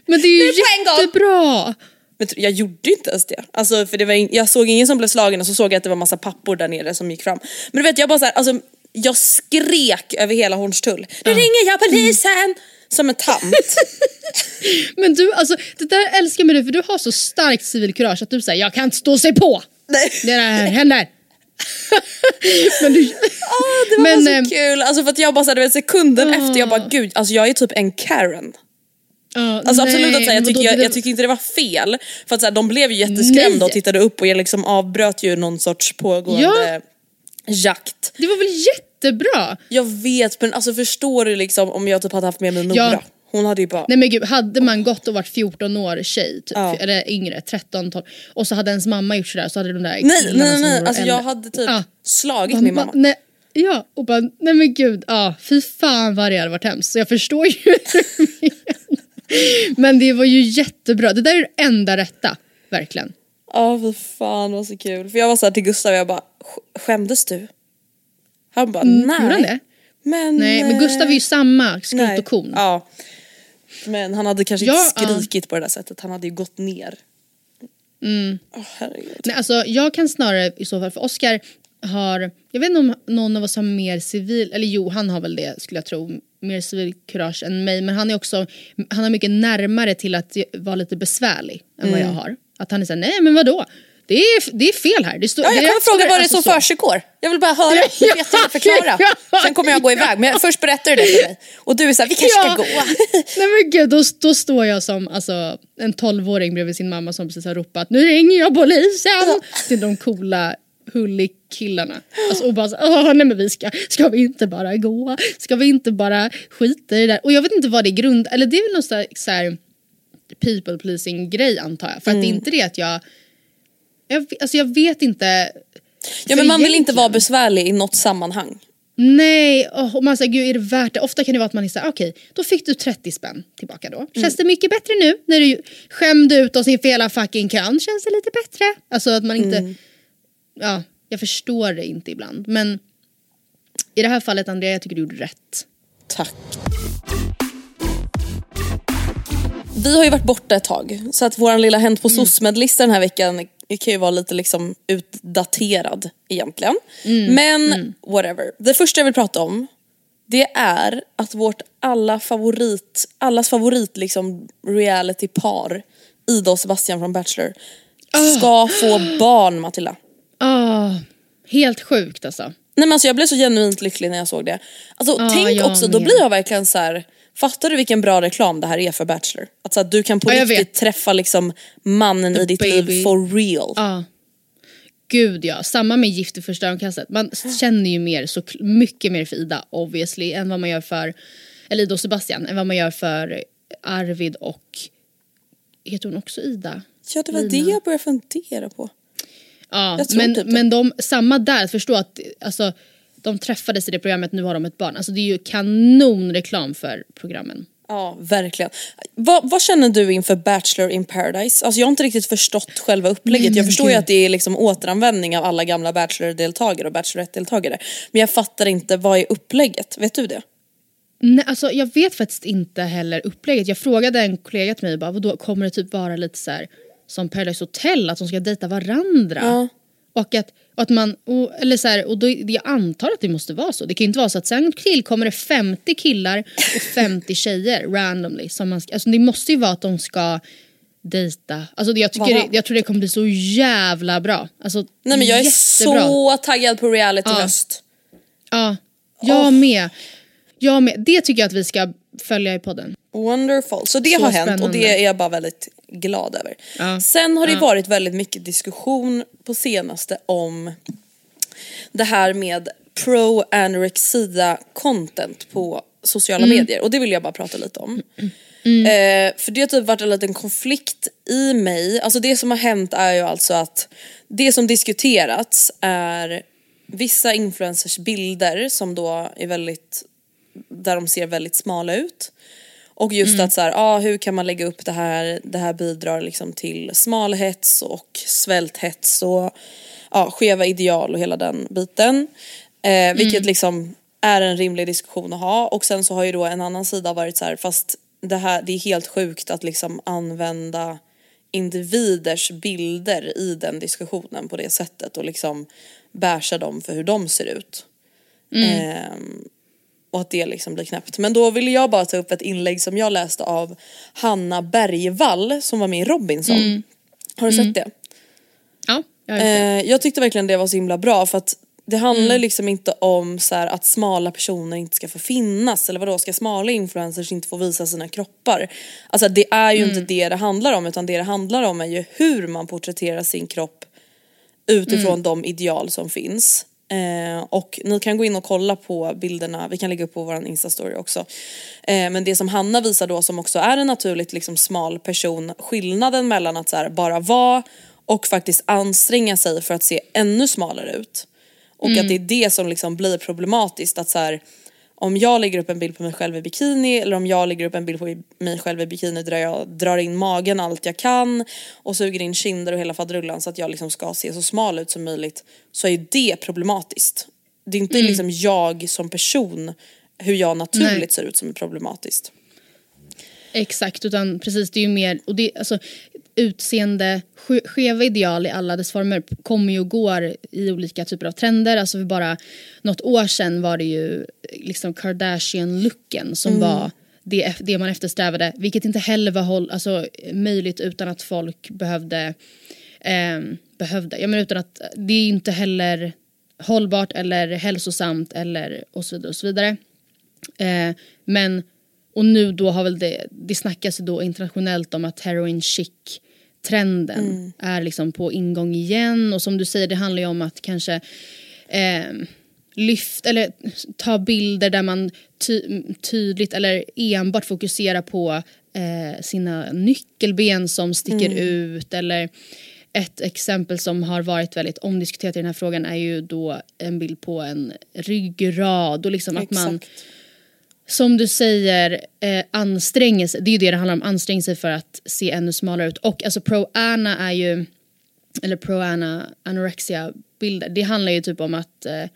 [SPEAKER 2] Men det är ju
[SPEAKER 1] Nu på en gång.
[SPEAKER 2] jättebra!
[SPEAKER 1] Men jag gjorde inte ens det. Alltså, för det var in- jag såg ingen som blev slagen och så såg jag att det var massa pappor där nere som gick fram. Men du vet jag bara så här, alltså, jag skrek över hela Hornstull. Nu ringer jag polisen! Som en tant.
[SPEAKER 2] Men du, alltså det där älskar jag med dig för du har så starkt civilkurage att du säger jag kan inte stå och se på.
[SPEAKER 1] Nej.
[SPEAKER 2] Det där händer. Men du...
[SPEAKER 1] Ah, det var
[SPEAKER 2] Men,
[SPEAKER 1] så
[SPEAKER 2] eh,
[SPEAKER 1] kul, alltså för att jag bara så här, sekunden efter jag bara gud, alltså jag är typ en Karen.
[SPEAKER 2] Ja,
[SPEAKER 1] Alltså absolut
[SPEAKER 2] nej,
[SPEAKER 1] att säga, jag, tycker, jag, jag tyckte inte det var fel. För att så här, de blev ju jätteskrämda
[SPEAKER 2] Nej.
[SPEAKER 1] och tittade upp och jag liksom avbröt ju någon sorts pågående
[SPEAKER 2] Ja.
[SPEAKER 1] jakt.
[SPEAKER 2] Det var väl jättebra?
[SPEAKER 1] Jag vet men alltså förstår du liksom om jag typ hade haft med mig Nora.
[SPEAKER 2] Ja.
[SPEAKER 1] Hon hade ju bara
[SPEAKER 2] Nej men gud, hade man gått och varit 14 år tjej, typ,
[SPEAKER 1] Ja.
[SPEAKER 2] eller yngre, 13, 12 och så hade ens mamma gjort sådär så hade de där
[SPEAKER 1] Nej nej nej, alltså jag hade typ
[SPEAKER 2] Ja.
[SPEAKER 1] slagit
[SPEAKER 2] Va-
[SPEAKER 1] min mamma.
[SPEAKER 2] Nej, ja, och bara nej men gud, ja, fy fan vad det hade varit hemskt. Så jag förstår ju. Men det var ju jättebra, det där är det enda rätta, verkligen.
[SPEAKER 1] Ja fy fan vad så kul. För jag var såhär till Gustav jag bara "Sk- skämdes du? Han bara nej.
[SPEAKER 2] Mm, gjorde han det?
[SPEAKER 1] Men,
[SPEAKER 2] Nej men
[SPEAKER 1] eh,
[SPEAKER 2] Gustav är ju samma skrot
[SPEAKER 1] nej.
[SPEAKER 2] och kon.
[SPEAKER 1] Ja. Men han hade kanske
[SPEAKER 2] Ja,
[SPEAKER 1] inte skrikit på det där sättet, han hade ju gått ner. Mm. herregud.
[SPEAKER 2] Nej, alltså, jag kan snarare i så fall, för Oscar har, jag vet inte om någon av oss har mer civil, eller jo han har väl det skulle jag tro, mer civil kurage än mig men han är också, han har mycket närmare till att vara lite besvärlig än vad jag har. Att han är såhär, nej men vadå? Det är, det är fel här. Det står,
[SPEAKER 1] Ja, jag kommer fråga vad det är
[SPEAKER 2] alltså
[SPEAKER 1] som försiggår. Jag vill bara höra, du vet jag förklara.
[SPEAKER 2] Ja.
[SPEAKER 1] Sen kommer jag gå iväg men först berättar du det för mig. Och du är såhär, vi kanske ska gå.
[SPEAKER 2] Nej men gud, då, då står jag som alltså, en tolvåring bredvid sin mamma som precis har ropat nu ringer jag polisen till de coola hullikillarna. Alltså, och bara så, Åh, nej men vi ska, ska vi inte bara gå? Ska vi inte bara skita i det där? Och jag vet inte vad det är grund, eller det är väl någon slags så här, people pleasing grej antar jag. För att det är inte det att jag, jag, alltså jag vet inte.
[SPEAKER 1] Ja men man vill inte vara besvärlig i något sammanhang.
[SPEAKER 2] Nej, och man säger gud är det värt det? Ofta kan det vara att man är såhär, okej då fick du 30 spänn tillbaka då. Känns det mycket bättre nu när du skämde ut oss inför hela fucking kön? Känns det lite bättre? Alltså att man inte, ja jag förstår det inte ibland men i det här fallet Andrea jag tycker du gjorde rätt.
[SPEAKER 1] Tack. Vi har ju varit borta ett tag så att våran lilla Hänt på SOSMED-lista den här veckan kan ju vara lite liksom utdaterad egentligen. Men whatever. Det första jag vill prata om det är att vårt alla favorit, allas favorit liksom reality-par Ida och Sebastian från Bachelor ska få barn Matilda.
[SPEAKER 2] Ah, helt sjukt alltså.
[SPEAKER 1] Nej men alltså jag blev så genuint lycklig när jag såg det. Alltså
[SPEAKER 2] Ja,
[SPEAKER 1] tänk också, då blir jag verkligen så här. Fattar du vilken bra reklam det här är för Bachelor? Att så här, du kan på
[SPEAKER 2] Ja,
[SPEAKER 1] riktigt
[SPEAKER 2] vet.
[SPEAKER 1] träffa liksom mannen i ditt
[SPEAKER 2] baby.
[SPEAKER 1] liv for real.
[SPEAKER 2] Ja. Gud ja, samma med Gift i första ögonkastet. Man känner ju mer, så mycket mer för Ida obviously än vad man gör för, eller Ida och Sebastian, än vad man gör för Arvid och, heter hon också Ida?
[SPEAKER 1] Ja det var
[SPEAKER 2] Lina.
[SPEAKER 1] det jag började fundera på.
[SPEAKER 2] Ja, men,
[SPEAKER 1] typ
[SPEAKER 2] men de, samma där, förstå att alltså, de träffades i det programmet, nu har de ett barn. Alltså det är ju kanonreklam för programmen.
[SPEAKER 1] Ja verkligen. Vad, vad känner du inför Bachelor in paradise? Alltså jag har inte riktigt förstått själva upplägget. jag förstår ju att det är liksom återanvändning av alla gamla Bachelor-deltagare och Bachelorette-deltagare. Men jag fattar inte, vad är upplägget? Vet du det?
[SPEAKER 2] Nej, alltså, jag vet faktiskt inte heller upplägget. Jag frågade en kollega till mig, bara, vadå, kommer det typ vara lite så här, som Paradise Hotel, att de ska dejta varandra?
[SPEAKER 1] Ja.
[SPEAKER 2] Och att, och att man, och, eller så här, och då, jag antar att det måste vara så. Det kan ju inte vara så att sen tillkommer det 50 killar och 50 tjejer randomly. Som man alltså det måste ju vara att de ska dejta. Alltså jag, tycker det, jag tror det kommer bli så jävla bra. Alltså,
[SPEAKER 1] Nej men jag är
[SPEAKER 2] jättebra.
[SPEAKER 1] så taggad på reality
[SPEAKER 2] Ja.
[SPEAKER 1] höst.
[SPEAKER 2] Ja, jag med. Jag med. Det tycker jag att vi ska följa i podden.
[SPEAKER 1] Wonderful. Så det
[SPEAKER 2] Så
[SPEAKER 1] har hänt och
[SPEAKER 2] spännande.
[SPEAKER 1] det är jag bara väldigt glad över.
[SPEAKER 2] Ja.
[SPEAKER 1] Sen har det
[SPEAKER 2] Ja.
[SPEAKER 1] varit väldigt mycket diskussion på senaste om det här med pro anorexia content på sociala
[SPEAKER 2] Mm.
[SPEAKER 1] medier och det vill jag bara prata lite om. Eh, för det har typ varit en liten konflikt i mig. Alltså det som har hänt är ju alltså att det som diskuterats är vissa influencers bilder som då är väldigt, där de ser väldigt smala ut. Och just att så här, ah, hur kan man lägga upp det här, det här bidrar liksom till smalhets och svälthets och ja, skeva ideal och hela den biten. Eh, vilket liksom är en rimlig diskussion att ha och sen så har ju då en annan sida varit så här, fast det här det är helt sjukt att liksom använda individers bilder i den diskussionen på det sättet och liksom bärsa dem för hur de ser ut. Ehm, och att det liksom blir knäppt. Men då ville jag bara ta upp ett inlägg som jag läste av Hanna Bergvall som var med i Robinson. Har du sett det?
[SPEAKER 2] Ja, jag har det.
[SPEAKER 1] Eh, jag tyckte verkligen det var så himla bra för att det handlar liksom inte om så här att smala personer inte ska få finnas eller vadå ska smala influencers inte få visa sina kroppar. Alltså det är ju inte det det handlar om utan det det handlar om är ju hur man porträtterar sin kropp utifrån de ideal som finns. Eh, och ni kan gå in och kolla på bilderna, vi kan lägga upp på vår instastory också. Eh, men det som Hanna visar då som också är en naturligt liksom smal person, skillnaden mellan att så här, bara vara och faktiskt anstränga sig för att se ännu smalare ut. Och att det är det som liksom blir problematiskt att så här, om jag lägger upp en bild på mig själv i bikini eller om jag lägger upp en bild på mig själv i bikini där jag drar in magen allt jag kan och suger in kinder och hela faderullan så att jag liksom ska se så smal ut som möjligt så är ju det problematiskt. Det är inte liksom jag som person hur jag naturligt
[SPEAKER 2] Nej.
[SPEAKER 1] ser ut som är problematiskt.
[SPEAKER 2] Exakt, utan precis det är ju mer, och det, alltså, utseende, ske- skeva ideal i alla dess former kommer ju och går i olika typer av trender. Alltså för bara något år sedan var det ju liksom Kardashian-looken som var det, det man eftersträvade, vilket inte heller var håll, alltså, möjligt utan att folk behövde, ehm, behövde, jag menar utan att det är inte heller hållbart eller hälsosamt eller och så vidare och så vidare. Eh, men, och nu då har väl det, det snackas då internationellt om att heroin chic trenden är liksom på ingång igen. Och som du säger det handlar ju om att kanske eh, lyfta eller ta bilder där man ty, tydligt eller enbart fokuserar på eh, sina nyckelben som sticker ut. Eller ett exempel som har varit väldigt omdiskuterat i den här frågan är ju då en bild på en ryggrad och liksom att man
[SPEAKER 1] Exakt.
[SPEAKER 2] Som du säger, eh, anstränger sig. Det är ju det det handlar om, anstränger sig för att se ännu smalare ut. Och alltså pro-ana är ju, eller pro-ana anorexia bilder, det handlar ju typ om att eh, eh,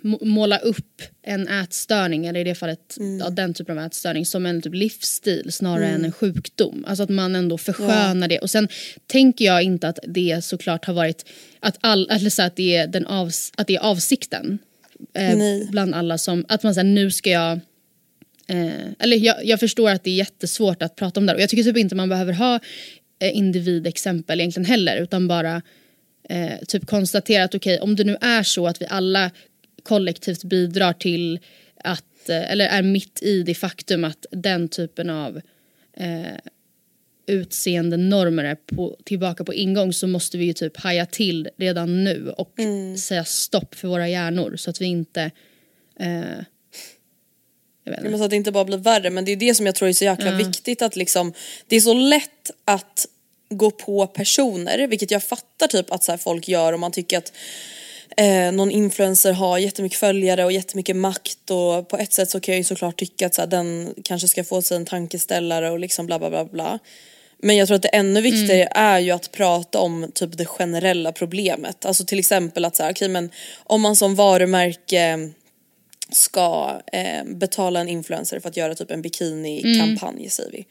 [SPEAKER 2] må- måla upp en ätstörning, eller i det fallet ja, den typen av ätstörning, som en typ livsstil snarare än en sjukdom. Alltså att man ändå förskönar det. Och sen tänker jag inte att det såklart har varit, att, all, eller så att, det är den avs, att det är avsikten eh, bland alla som, att man säger nu ska jag Eh, eller jag, jag förstår att det är jättesvårt att prata om det och jag tycker typ inte man behöver ha eh, individexempel egentligen heller utan bara eh, typ konstatera att okej om det nu är så att vi alla kollektivt bidrar till att, eh, eller är mitt i det faktum att den typen av eh, utseende normer är på, tillbaka på ingång så måste vi ju typ haja till redan nu och säga stopp för våra hjärnor så att vi inte eh,
[SPEAKER 1] Men
[SPEAKER 2] inte.
[SPEAKER 1] så att det inte bara blir värre men det är det som jag tror är så jäkla viktigt att liksom Det är så lätt att gå på personer vilket jag fattar typ att så folk gör om man tycker att eh, någon influencer har jättemycket följare och jättemycket makt och på ett sätt så kan jag ju såklart tycka att så den kanske ska få sig en tankeställare och liksom bla bla bla bla. Men jag tror att det ännu viktigare är ju att prata om typ det generella problemet. Alltså till exempel att så här, okej men om man som varumärke ska eh, betala en influencer för att göra typ en bikinikampanj säger vi.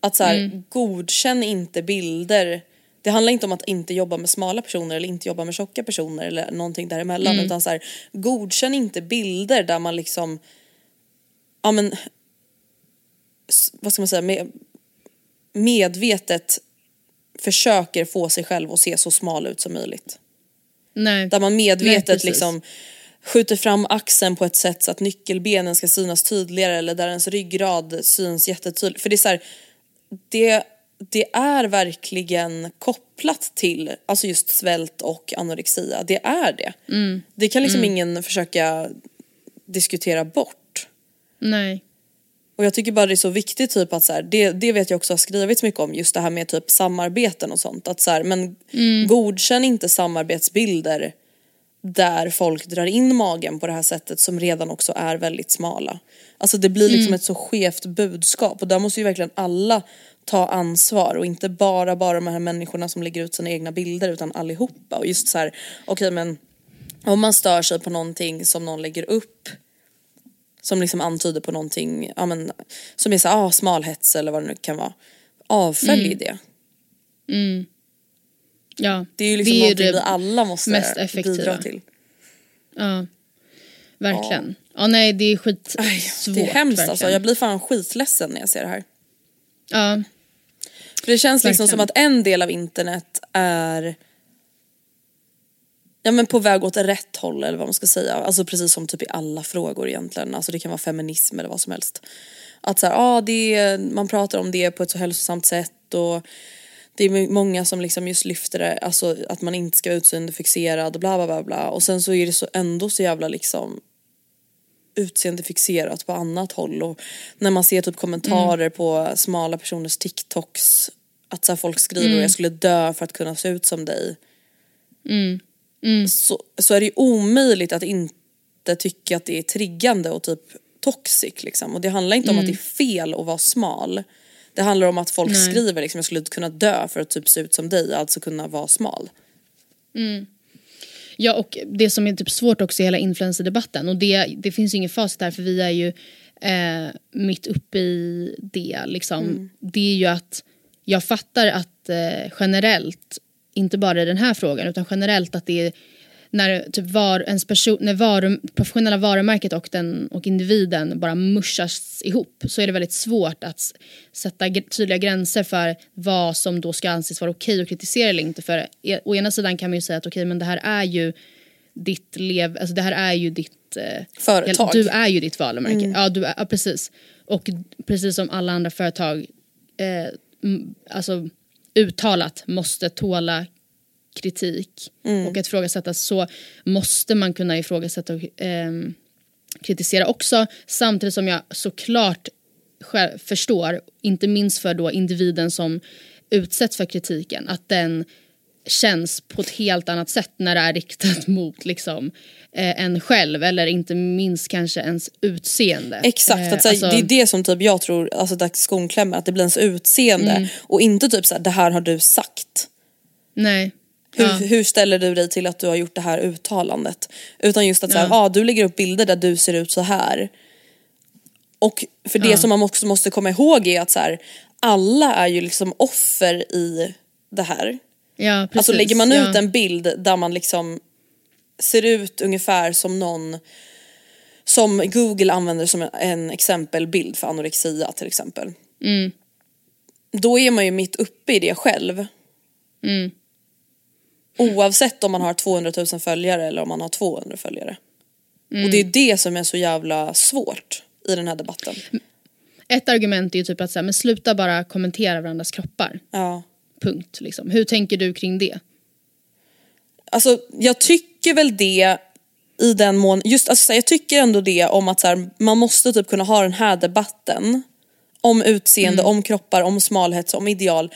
[SPEAKER 1] Att så här, godkänn inte bilder. Det handlar inte om att inte jobba med smala personer eller inte jobba med tjocka personer eller någonting däremellan utan så här, godkänn inte bilder där man liksom ja men vad ska man säga med, medvetet försöker få sig själv att se så smal ut som möjligt.
[SPEAKER 2] Nej.
[SPEAKER 1] Där man
[SPEAKER 2] Nej,
[SPEAKER 1] medvetet
[SPEAKER 2] precis.
[SPEAKER 1] liksom skjuter fram axeln på ett sätt så att nyckelbenen ska synas tydligare eller där ens ryggrad syns jättetydligt. För det är så här, det, det är verkligen kopplat till alltså just svält och anorexia. Det är det.
[SPEAKER 2] Mm.
[SPEAKER 1] Det kan liksom ingen försöka diskutera bort.
[SPEAKER 2] Nej.
[SPEAKER 1] Och jag tycker bara det är så viktigt typ att så här, det, det vet jag också har skrivits mycket om just det här med typ samarbeten och sånt. Att så här, men godkänn inte samarbetsbilder där folk drar in magen på det här sättet som redan också är väldigt smala. Alltså det blir liksom ett så skevt budskap och där måste ju verkligen alla ta ansvar och inte bara bara de här människorna som lägger ut sina egna bilder utan allihopa och just så här, okej men om man stör sig på någonting som någon lägger upp som liksom antyder på någonting, ja men som är såhär, ah, smalhets eller vad det nu kan vara. Avfölj det.
[SPEAKER 2] Ja.
[SPEAKER 1] Det är ju liksom
[SPEAKER 2] det
[SPEAKER 1] någonting
[SPEAKER 2] det
[SPEAKER 1] vi alla måste
[SPEAKER 2] mest effektiva.
[SPEAKER 1] bidra till.
[SPEAKER 2] Ja. Verkligen. Ja. nej det är skitsvårt.
[SPEAKER 1] Aj, det är hemskt
[SPEAKER 2] verkligen.
[SPEAKER 1] alltså, jag blir fan skitledsen när jag ser det här.
[SPEAKER 2] Ja.
[SPEAKER 1] För det känns liksom
[SPEAKER 2] Verkligen.
[SPEAKER 1] som att en del av internet är Ja men på väg åt rätt håll eller vad man ska säga. Alltså precis som typ i alla frågor egentligen. Alltså det kan vara feminism eller vad som helst. Att så här, ah, det är, man pratar om det på ett så hälsosamt sätt och det är många som liksom just lyfter det, alltså att man inte ska vara utseendefixerad och bla bla bla bla. Och sen så är det så ändå så jävla liksom utseendefixerat på annat håll och när man ser typ kommentarer på smala personers TikToks att så folk skriver jag skulle dö för att kunna se ut som dig. Så, så är det ju omöjligt att inte tycka att det är triggande och typ toxic liksom. Och det handlar inte om att det är fel att vara smal. Det handlar om att folk skriver liksom jag skulle kunna dö för att typ se ut som dig, alltså kunna vara smal.
[SPEAKER 2] Ja och det som är typ svårt också i hela influencerdebatten och det, det finns ju ingen facit där för vi är ju eh, mitt uppe i det liksom. Det är ju att jag fattar att eh, generellt, inte bara i den här frågan utan generellt att det är när typ var, ens person, när varu, professionella varumärket och, den, och individen bara muschas ihop så är det väldigt svårt att sätta tydliga gränser för vad som då ska anses vara okej att kritisera eller inte. För e- å ena sidan kan man ju säga att okej men det här är ju ditt lev, alltså det här är ju ditt eh,
[SPEAKER 1] Företag.
[SPEAKER 2] Du är ju ditt varumärke. Ja, du är, ja precis. Och precis som alla andra företag eh, alltså uttalat måste tåla kritik och att ifrågasättas så måste man kunna ifrågasätta och ehm, kritisera också. Samtidigt som jag såklart förstår, inte minst för då individen som utsätts för kritiken, att den känns på ett helt annat sätt när det är riktat mot liksom, eh, en själv eller inte minst kanske ens utseende.
[SPEAKER 1] Exakt,
[SPEAKER 2] Eh,
[SPEAKER 1] att,
[SPEAKER 2] alltså-
[SPEAKER 1] det är det som typ jag tror, alltså där skon klämmer, att det blir ens utseende och inte typ så här, det här har du sagt.
[SPEAKER 2] Nej.
[SPEAKER 1] Hur,
[SPEAKER 2] Ja.
[SPEAKER 1] hur ställer du dig till att du har gjort det här uttalandet? Utan just att så här, ah, du lägger upp bilder där du ser ut så här. Och för det som man också måste komma ihåg är att så här, alla är ju liksom offer i det här.
[SPEAKER 2] Ja, precis.
[SPEAKER 1] Alltså lägger man ut
[SPEAKER 2] ja.
[SPEAKER 1] en bild där man liksom ser ut ungefär som någon som Google använder som en exempelbild för anorexia till exempel. då är man ju mitt uppe i det själv.
[SPEAKER 2] Mm.
[SPEAKER 1] Oavsett om man har 200 000 följare eller om man har 200 följare. Och det är det som är så jävla svårt i den här debatten.
[SPEAKER 2] Ett argument är ju typ att säga, men sluta bara kommentera varandras kroppar.
[SPEAKER 1] Ja.
[SPEAKER 2] Punkt. Liksom. Hur tänker du kring det?
[SPEAKER 1] Alltså jag tycker väl det i den mån, just alltså, jag tycker ändå det om att så här, man måste typ kunna ha den här debatten om utseende, om kroppar, om smalhet, om ideal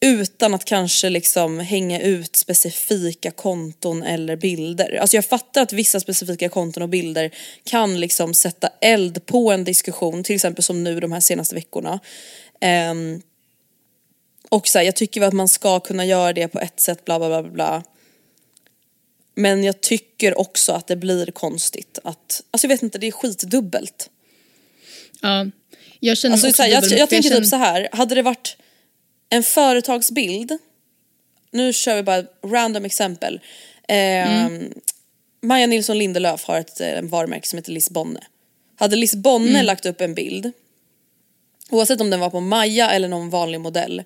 [SPEAKER 1] utan att kanske liksom hänga ut specifika konton eller bilder. Alltså jag fattar att vissa specifika konton och bilder kan liksom sätta eld på en diskussion, till exempel som nu de här senaste veckorna. Ehm, och så här, jag tycker att man ska kunna göra det på ett sätt, bla bla bla bla. Men jag tycker också att det blir konstigt att, alltså jag vet inte, det är skitdubbelt.
[SPEAKER 2] Ja, jag känner
[SPEAKER 1] Alltså,
[SPEAKER 2] också
[SPEAKER 1] så här, jag, jag
[SPEAKER 2] för
[SPEAKER 1] tänker
[SPEAKER 2] känner-
[SPEAKER 1] typ så här, hade det varit en företagsbild, nu kör vi bara ett random exempel. Eh,
[SPEAKER 2] Mm.
[SPEAKER 1] Maja Nilsson Lindelöf har ett eh, varumärke som heter Lisbonne. Hade Lisbonne
[SPEAKER 2] Mm.
[SPEAKER 1] lagt upp en bild, oavsett om den var på Maja eller någon vanlig modell,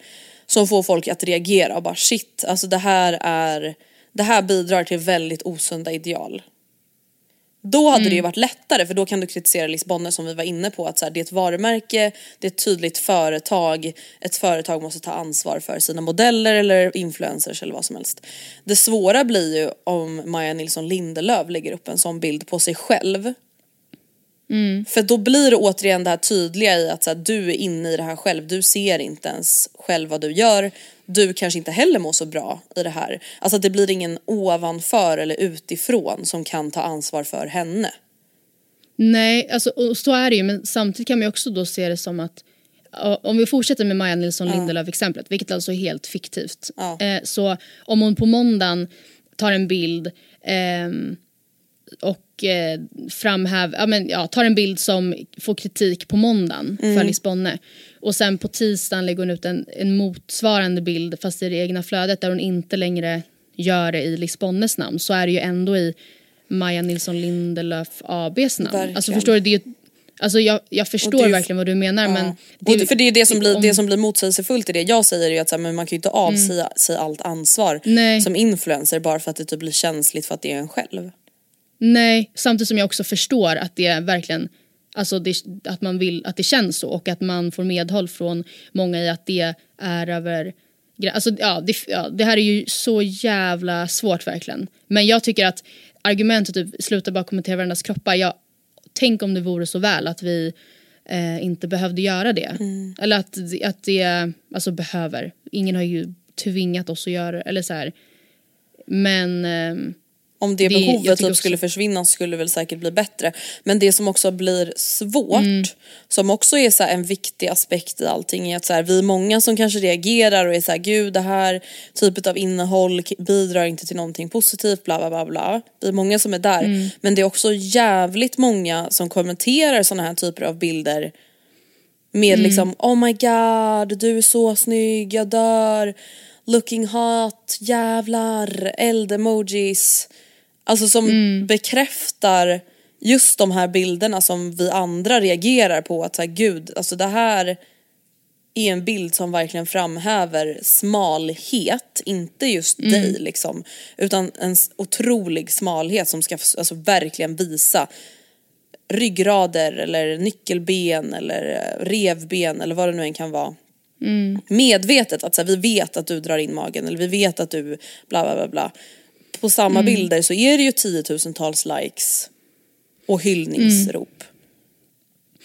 [SPEAKER 1] som får folk att reagera och bara shit, alltså det här är, det här bidrar till väldigt osunda ideal. Då hade
[SPEAKER 2] Mm.
[SPEAKER 1] det ju varit lättare för då kan du kritisera Lisbonne som vi var inne på att så här, det är ett varumärke, det är ett tydligt företag, ett företag måste ta ansvar för sina modeller eller influencers eller vad som helst. Det svåra blir ju om Maja Nilsson Lindelöf lägger upp en sån bild på sig själv. För då blir det återigen det här tydliga i att så här, du är inne i det här själv, du ser inte ens själv vad du gör. Du kanske inte heller mår så bra i det här. Alltså att det blir ingen ovanför eller utifrån som kan ta ansvar för henne.
[SPEAKER 2] Nej, alltså, och så är det ju men samtidigt kan man ju också då se det som att om vi fortsätter med Maja Nilsson Lindelöf-exemplet, vilket alltså är helt fiktivt.
[SPEAKER 1] Ja.
[SPEAKER 2] Eh, så om hon på måndagen tar en bild ehm, och eh, framhäv, ja, men, ja, tar en bild som får kritik på måndagen för Lisbonne och sen på tisdagen lägger hon ut en, en motsvarande bild fast i det egna flödet där hon inte längre gör det i Lisbonnes namn så är det ju ändå i Maja Nilsson Lindelöf ABs namn.
[SPEAKER 1] Verkligen.
[SPEAKER 2] Alltså förstår du, det är ju, alltså jag, jag förstår
[SPEAKER 1] ju-
[SPEAKER 2] verkligen vad du menar men
[SPEAKER 1] och det, för det är det som blir,
[SPEAKER 2] om-
[SPEAKER 1] det som blir motsägelsefullt i det jag säger är ju att så här, men man kan ju inte avsäga sig allt ansvar
[SPEAKER 2] Nej.
[SPEAKER 1] som influencer bara för att det typ blir känsligt för att det är en själv.
[SPEAKER 2] Nej, samtidigt som jag också förstår att det verkligen Alltså det, att man vill att det känns så och att man får medhåll från många i att det är över Alltså ja det, ja, det här är ju så jävla svårt verkligen. Men jag tycker att argumentet typ sluta bara kommentera varandras kroppar. Jag, tänk om det vore så väl att vi eh, inte behövde göra det. Eller att, att det, alltså behöver. Ingen har ju tvingat oss att göra det. Eller så här. Men ehm,
[SPEAKER 1] Om det,
[SPEAKER 2] Det-
[SPEAKER 1] behovet typ skulle försvinna skulle det väl säkert bli bättre. Men det som också blir svårt,
[SPEAKER 2] Mm.
[SPEAKER 1] som också är så en viktig aspekt i allting är att så här, vi är många som kanske reagerar och är så här, gud det här typet av innehåll bidrar inte till någonting positivt bla bla bla bla. Vi är många som är där.
[SPEAKER 2] Mm.
[SPEAKER 1] Men det är också jävligt många som kommenterar sådana här typer av bilder med
[SPEAKER 2] Mm.
[SPEAKER 1] liksom oh my god du är så snygg, jag dör, looking hot, jävlar, eld-emojis. Alltså som
[SPEAKER 2] Mm.
[SPEAKER 1] bekräftar just de här bilderna som vi andra reagerar på att så här, gud, alltså det här är en bild som verkligen framhäver smalhet, inte just
[SPEAKER 2] Mm.
[SPEAKER 1] dig liksom, utan en otrolig smalhet som ska alltså, verkligen visa ryggrader eller nyckelben eller eh, revben eller vad det nu än kan vara. Medvetet att så här, vi vet att du drar in magen eller vi vet att du bla bla bla bla. På samma bilder så är det ju tiotusentals likes och hyllningsrop.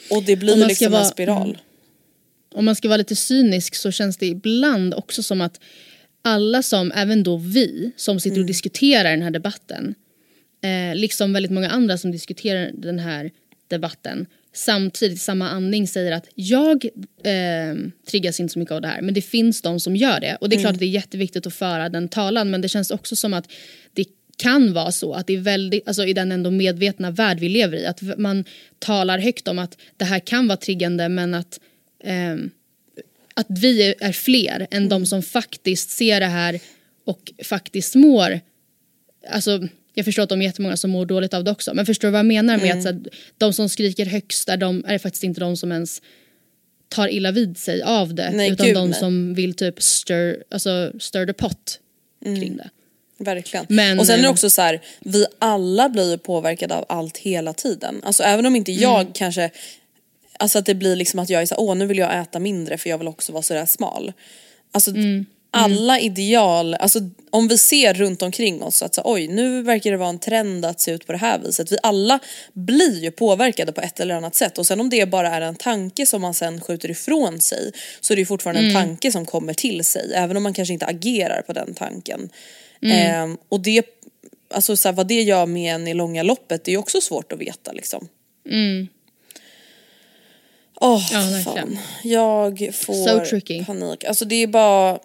[SPEAKER 1] Och det blir liksom en
[SPEAKER 2] vara-
[SPEAKER 1] spiral.
[SPEAKER 2] om man ska vara lite cynisk så känns det ibland också som att alla som, även då vi, som sitter och diskuterar den här debatten, eh, liksom väldigt många andra som diskuterar den här debatten, samtidigt i samma andning säger att jag eh, triggas inte så mycket av det här, men det finns de som gör det. Och det är klart att det är jätteviktigt att föra den talan, men det känns också som att det kan vara så att det är väldigt, alltså i den ändå medvetna värld vi lever i, att man talar högt om att det här kan vara triggande men att ehm, att vi är- fler än de som faktiskt ser det här och faktiskt mår. Alltså, jag förstår att de är jättemånga som mår dåligt av det också. Men förstår du vad jag menar med att så här, de som skriker högst är, de, är faktiskt inte de som ens tar illa vid sig av det.
[SPEAKER 1] Nej,
[SPEAKER 2] utan
[SPEAKER 1] gud,
[SPEAKER 2] de
[SPEAKER 1] nej.
[SPEAKER 2] som vill typ stir, alltså, stir the pot
[SPEAKER 1] Mm.
[SPEAKER 2] kring det.
[SPEAKER 1] Verkligen.
[SPEAKER 2] Men,
[SPEAKER 1] och sen är det
[SPEAKER 2] eh,
[SPEAKER 1] också så här, vi alla blir ju påverkade av allt hela tiden. Alltså även om inte jag
[SPEAKER 2] Mm.
[SPEAKER 1] kanske, alltså att det blir liksom att jag är så här, åh nu vill jag äta mindre för jag vill också vara sådär smal. Alltså
[SPEAKER 2] Mm.
[SPEAKER 1] Alla ideal, alltså om vi ser runt omkring oss att så, oj nu verkar det vara en trend att se ut på det här viset. Vi alla blir ju påverkade på ett eller annat sätt och sen om det bara är en tanke som man sen skjuter ifrån sig så är det ju fortfarande
[SPEAKER 2] Mm.
[SPEAKER 1] en tanke som kommer till sig även om man kanske inte agerar på den tanken.
[SPEAKER 2] Mm.
[SPEAKER 1] Ehm, och det, alltså så här, vad det gör med en i långa loppet det är ju också svårt att veta liksom. Åh
[SPEAKER 2] Ja,
[SPEAKER 1] fan. Jag får
[SPEAKER 2] So
[SPEAKER 1] panik. Alltså det är bara...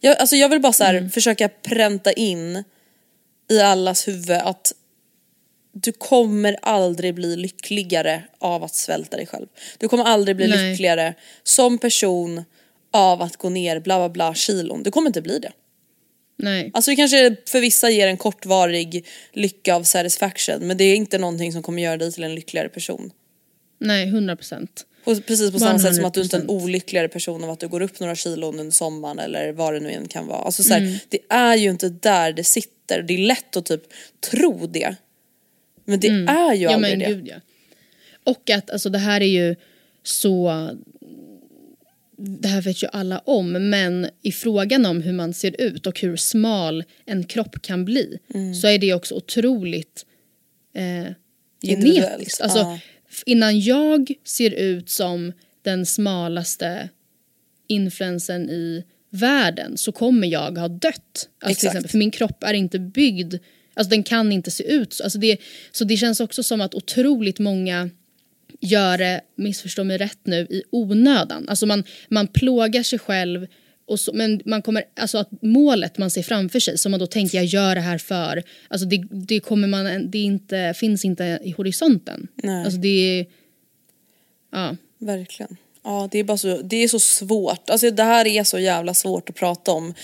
[SPEAKER 1] Jag, alltså jag vill bara så här,
[SPEAKER 2] Mm.
[SPEAKER 1] försöka pränta in i allas huvud att du kommer aldrig bli lyckligare av att svälta dig själv. Du kommer aldrig bli
[SPEAKER 2] Nej.
[SPEAKER 1] lyckligare som person av att gå ner bla bla bla kilon. Du kommer inte bli det.
[SPEAKER 2] Nej.
[SPEAKER 1] Alltså det kanske för vissa ger en kortvarig lycka av satisfaction men det är inte någonting som kommer göra dig till en lyckligare person.
[SPEAKER 2] Nej, 100 procent.
[SPEAKER 1] På, precis på samma sätt som att du inte är en
[SPEAKER 2] 100%.
[SPEAKER 1] olyckligare person av att du går upp några kilon under sommaren eller vad det nu än kan vara. Alltså så här,
[SPEAKER 2] Mm.
[SPEAKER 1] Det är ju inte där det sitter. Det är lätt att typ tro det. Men det är ju
[SPEAKER 2] Mm. Ja
[SPEAKER 1] aldrig
[SPEAKER 2] men
[SPEAKER 1] det.
[SPEAKER 2] gud ja. Och att alltså det här är ju så det här vet ju alla om men i frågan om hur man ser ut och hur smal en kropp kan bli
[SPEAKER 1] Mm.
[SPEAKER 2] så är det också otroligt eh, genetiskt. Alltså,
[SPEAKER 1] ja.
[SPEAKER 2] Innan jag ser ut som den smalaste influensen i världen så kommer jag ha dött. Alltså exempel, för min kropp är inte byggd, alltså den kan inte se ut så. Alltså det, så det känns också som att otroligt många gör det, missförstå mig rätt nu, i onödan. Alltså man, man plågar sig själv och så, men man kommer, alltså att målet man ser framför sig som man då tänker jag gör det här för, alltså det, det kommer man, det inte, finns inte i horisonten.
[SPEAKER 1] Nej.
[SPEAKER 2] Alltså det ja.
[SPEAKER 1] Verkligen. Ja det är bara så, det är så svårt. Alltså det här är så jävla svårt att prata om.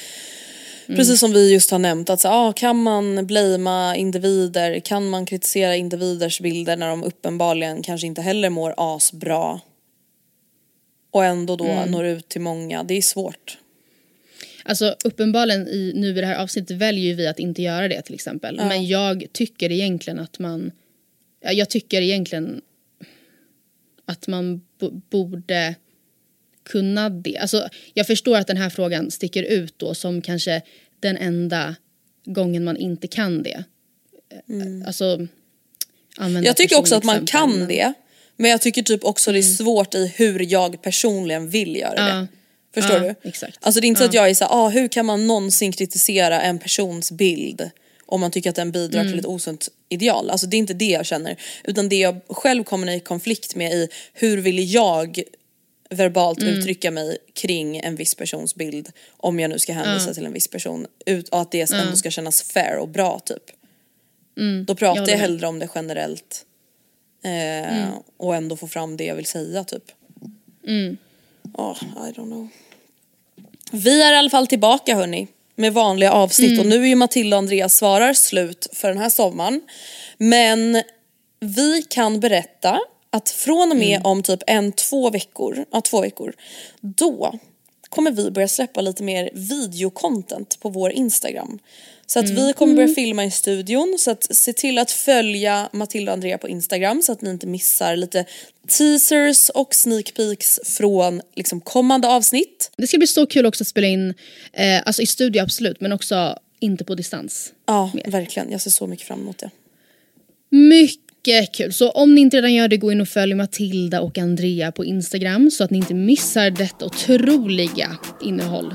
[SPEAKER 2] Mm.
[SPEAKER 1] Precis som vi just har nämnt att så, ah, kan man blamea individer, kan man kritisera individers bilder när de uppenbarligen kanske inte heller mår asbra. Och ändå då
[SPEAKER 2] Mm.
[SPEAKER 1] når ut till många, det är svårt.
[SPEAKER 2] Alltså uppenbarligen i, nu i det här avsnittet väljer vi att inte göra det till exempel. Men jag tycker egentligen att man, ja, jag tycker egentligen att man bo- borde kunna det. Alltså jag förstår att den här frågan sticker ut då som kanske den enda gången man inte kan det. Alltså använda
[SPEAKER 1] Jag tycker också att man kan
[SPEAKER 2] men-
[SPEAKER 1] det. Men jag tycker typ också det är svårt i hur jag personligen vill göra det. Förstår du?
[SPEAKER 2] exakt.
[SPEAKER 1] Alltså det är inte så att jag är såhär, ah, hur kan man någonsin kritisera en persons bild om man tycker att den bidrar
[SPEAKER 2] Mm.
[SPEAKER 1] till ett osunt ideal. Alltså det är inte det jag känner. Utan det jag själv kommer i konflikt med i hur vill jag verbalt
[SPEAKER 2] Mm.
[SPEAKER 1] uttrycka mig kring en viss persons bild om jag nu ska hänvisa till en viss person ut, och att det ändå ska kännas fair och bra typ. Då pratar
[SPEAKER 2] Mm.
[SPEAKER 1] jag
[SPEAKER 2] med.
[SPEAKER 1] hellre om det generellt eh, och ändå få fram det jag vill säga typ. Oh, I don't know. Vi är i alla fall tillbaka hörni med vanliga avsnitt och nu är ju Matilda och Andreas svarar slut för den här sommaren. Men vi kan berätta att från och med om typ en, två veckor, ja två veckor, då kommer vi börja släppa lite mer videocontent på vår Instagram. Så att vi kommer börja filma i studion så att se till att följa Matilda och Andrea på Instagram så att ni inte missar lite teasers och sneak peeks från liksom kommande avsnitt.
[SPEAKER 2] Det ska bli så kul också att spela in, eh, alltså i studio absolut, men också inte på distans.
[SPEAKER 1] Ja, verkligen. Jag ser så mycket fram emot det.
[SPEAKER 2] Mycket kul! Så om ni inte redan gör det, gå in och följ Matilda och Andrea på Instagram så att ni inte missar detta otroliga innehåll.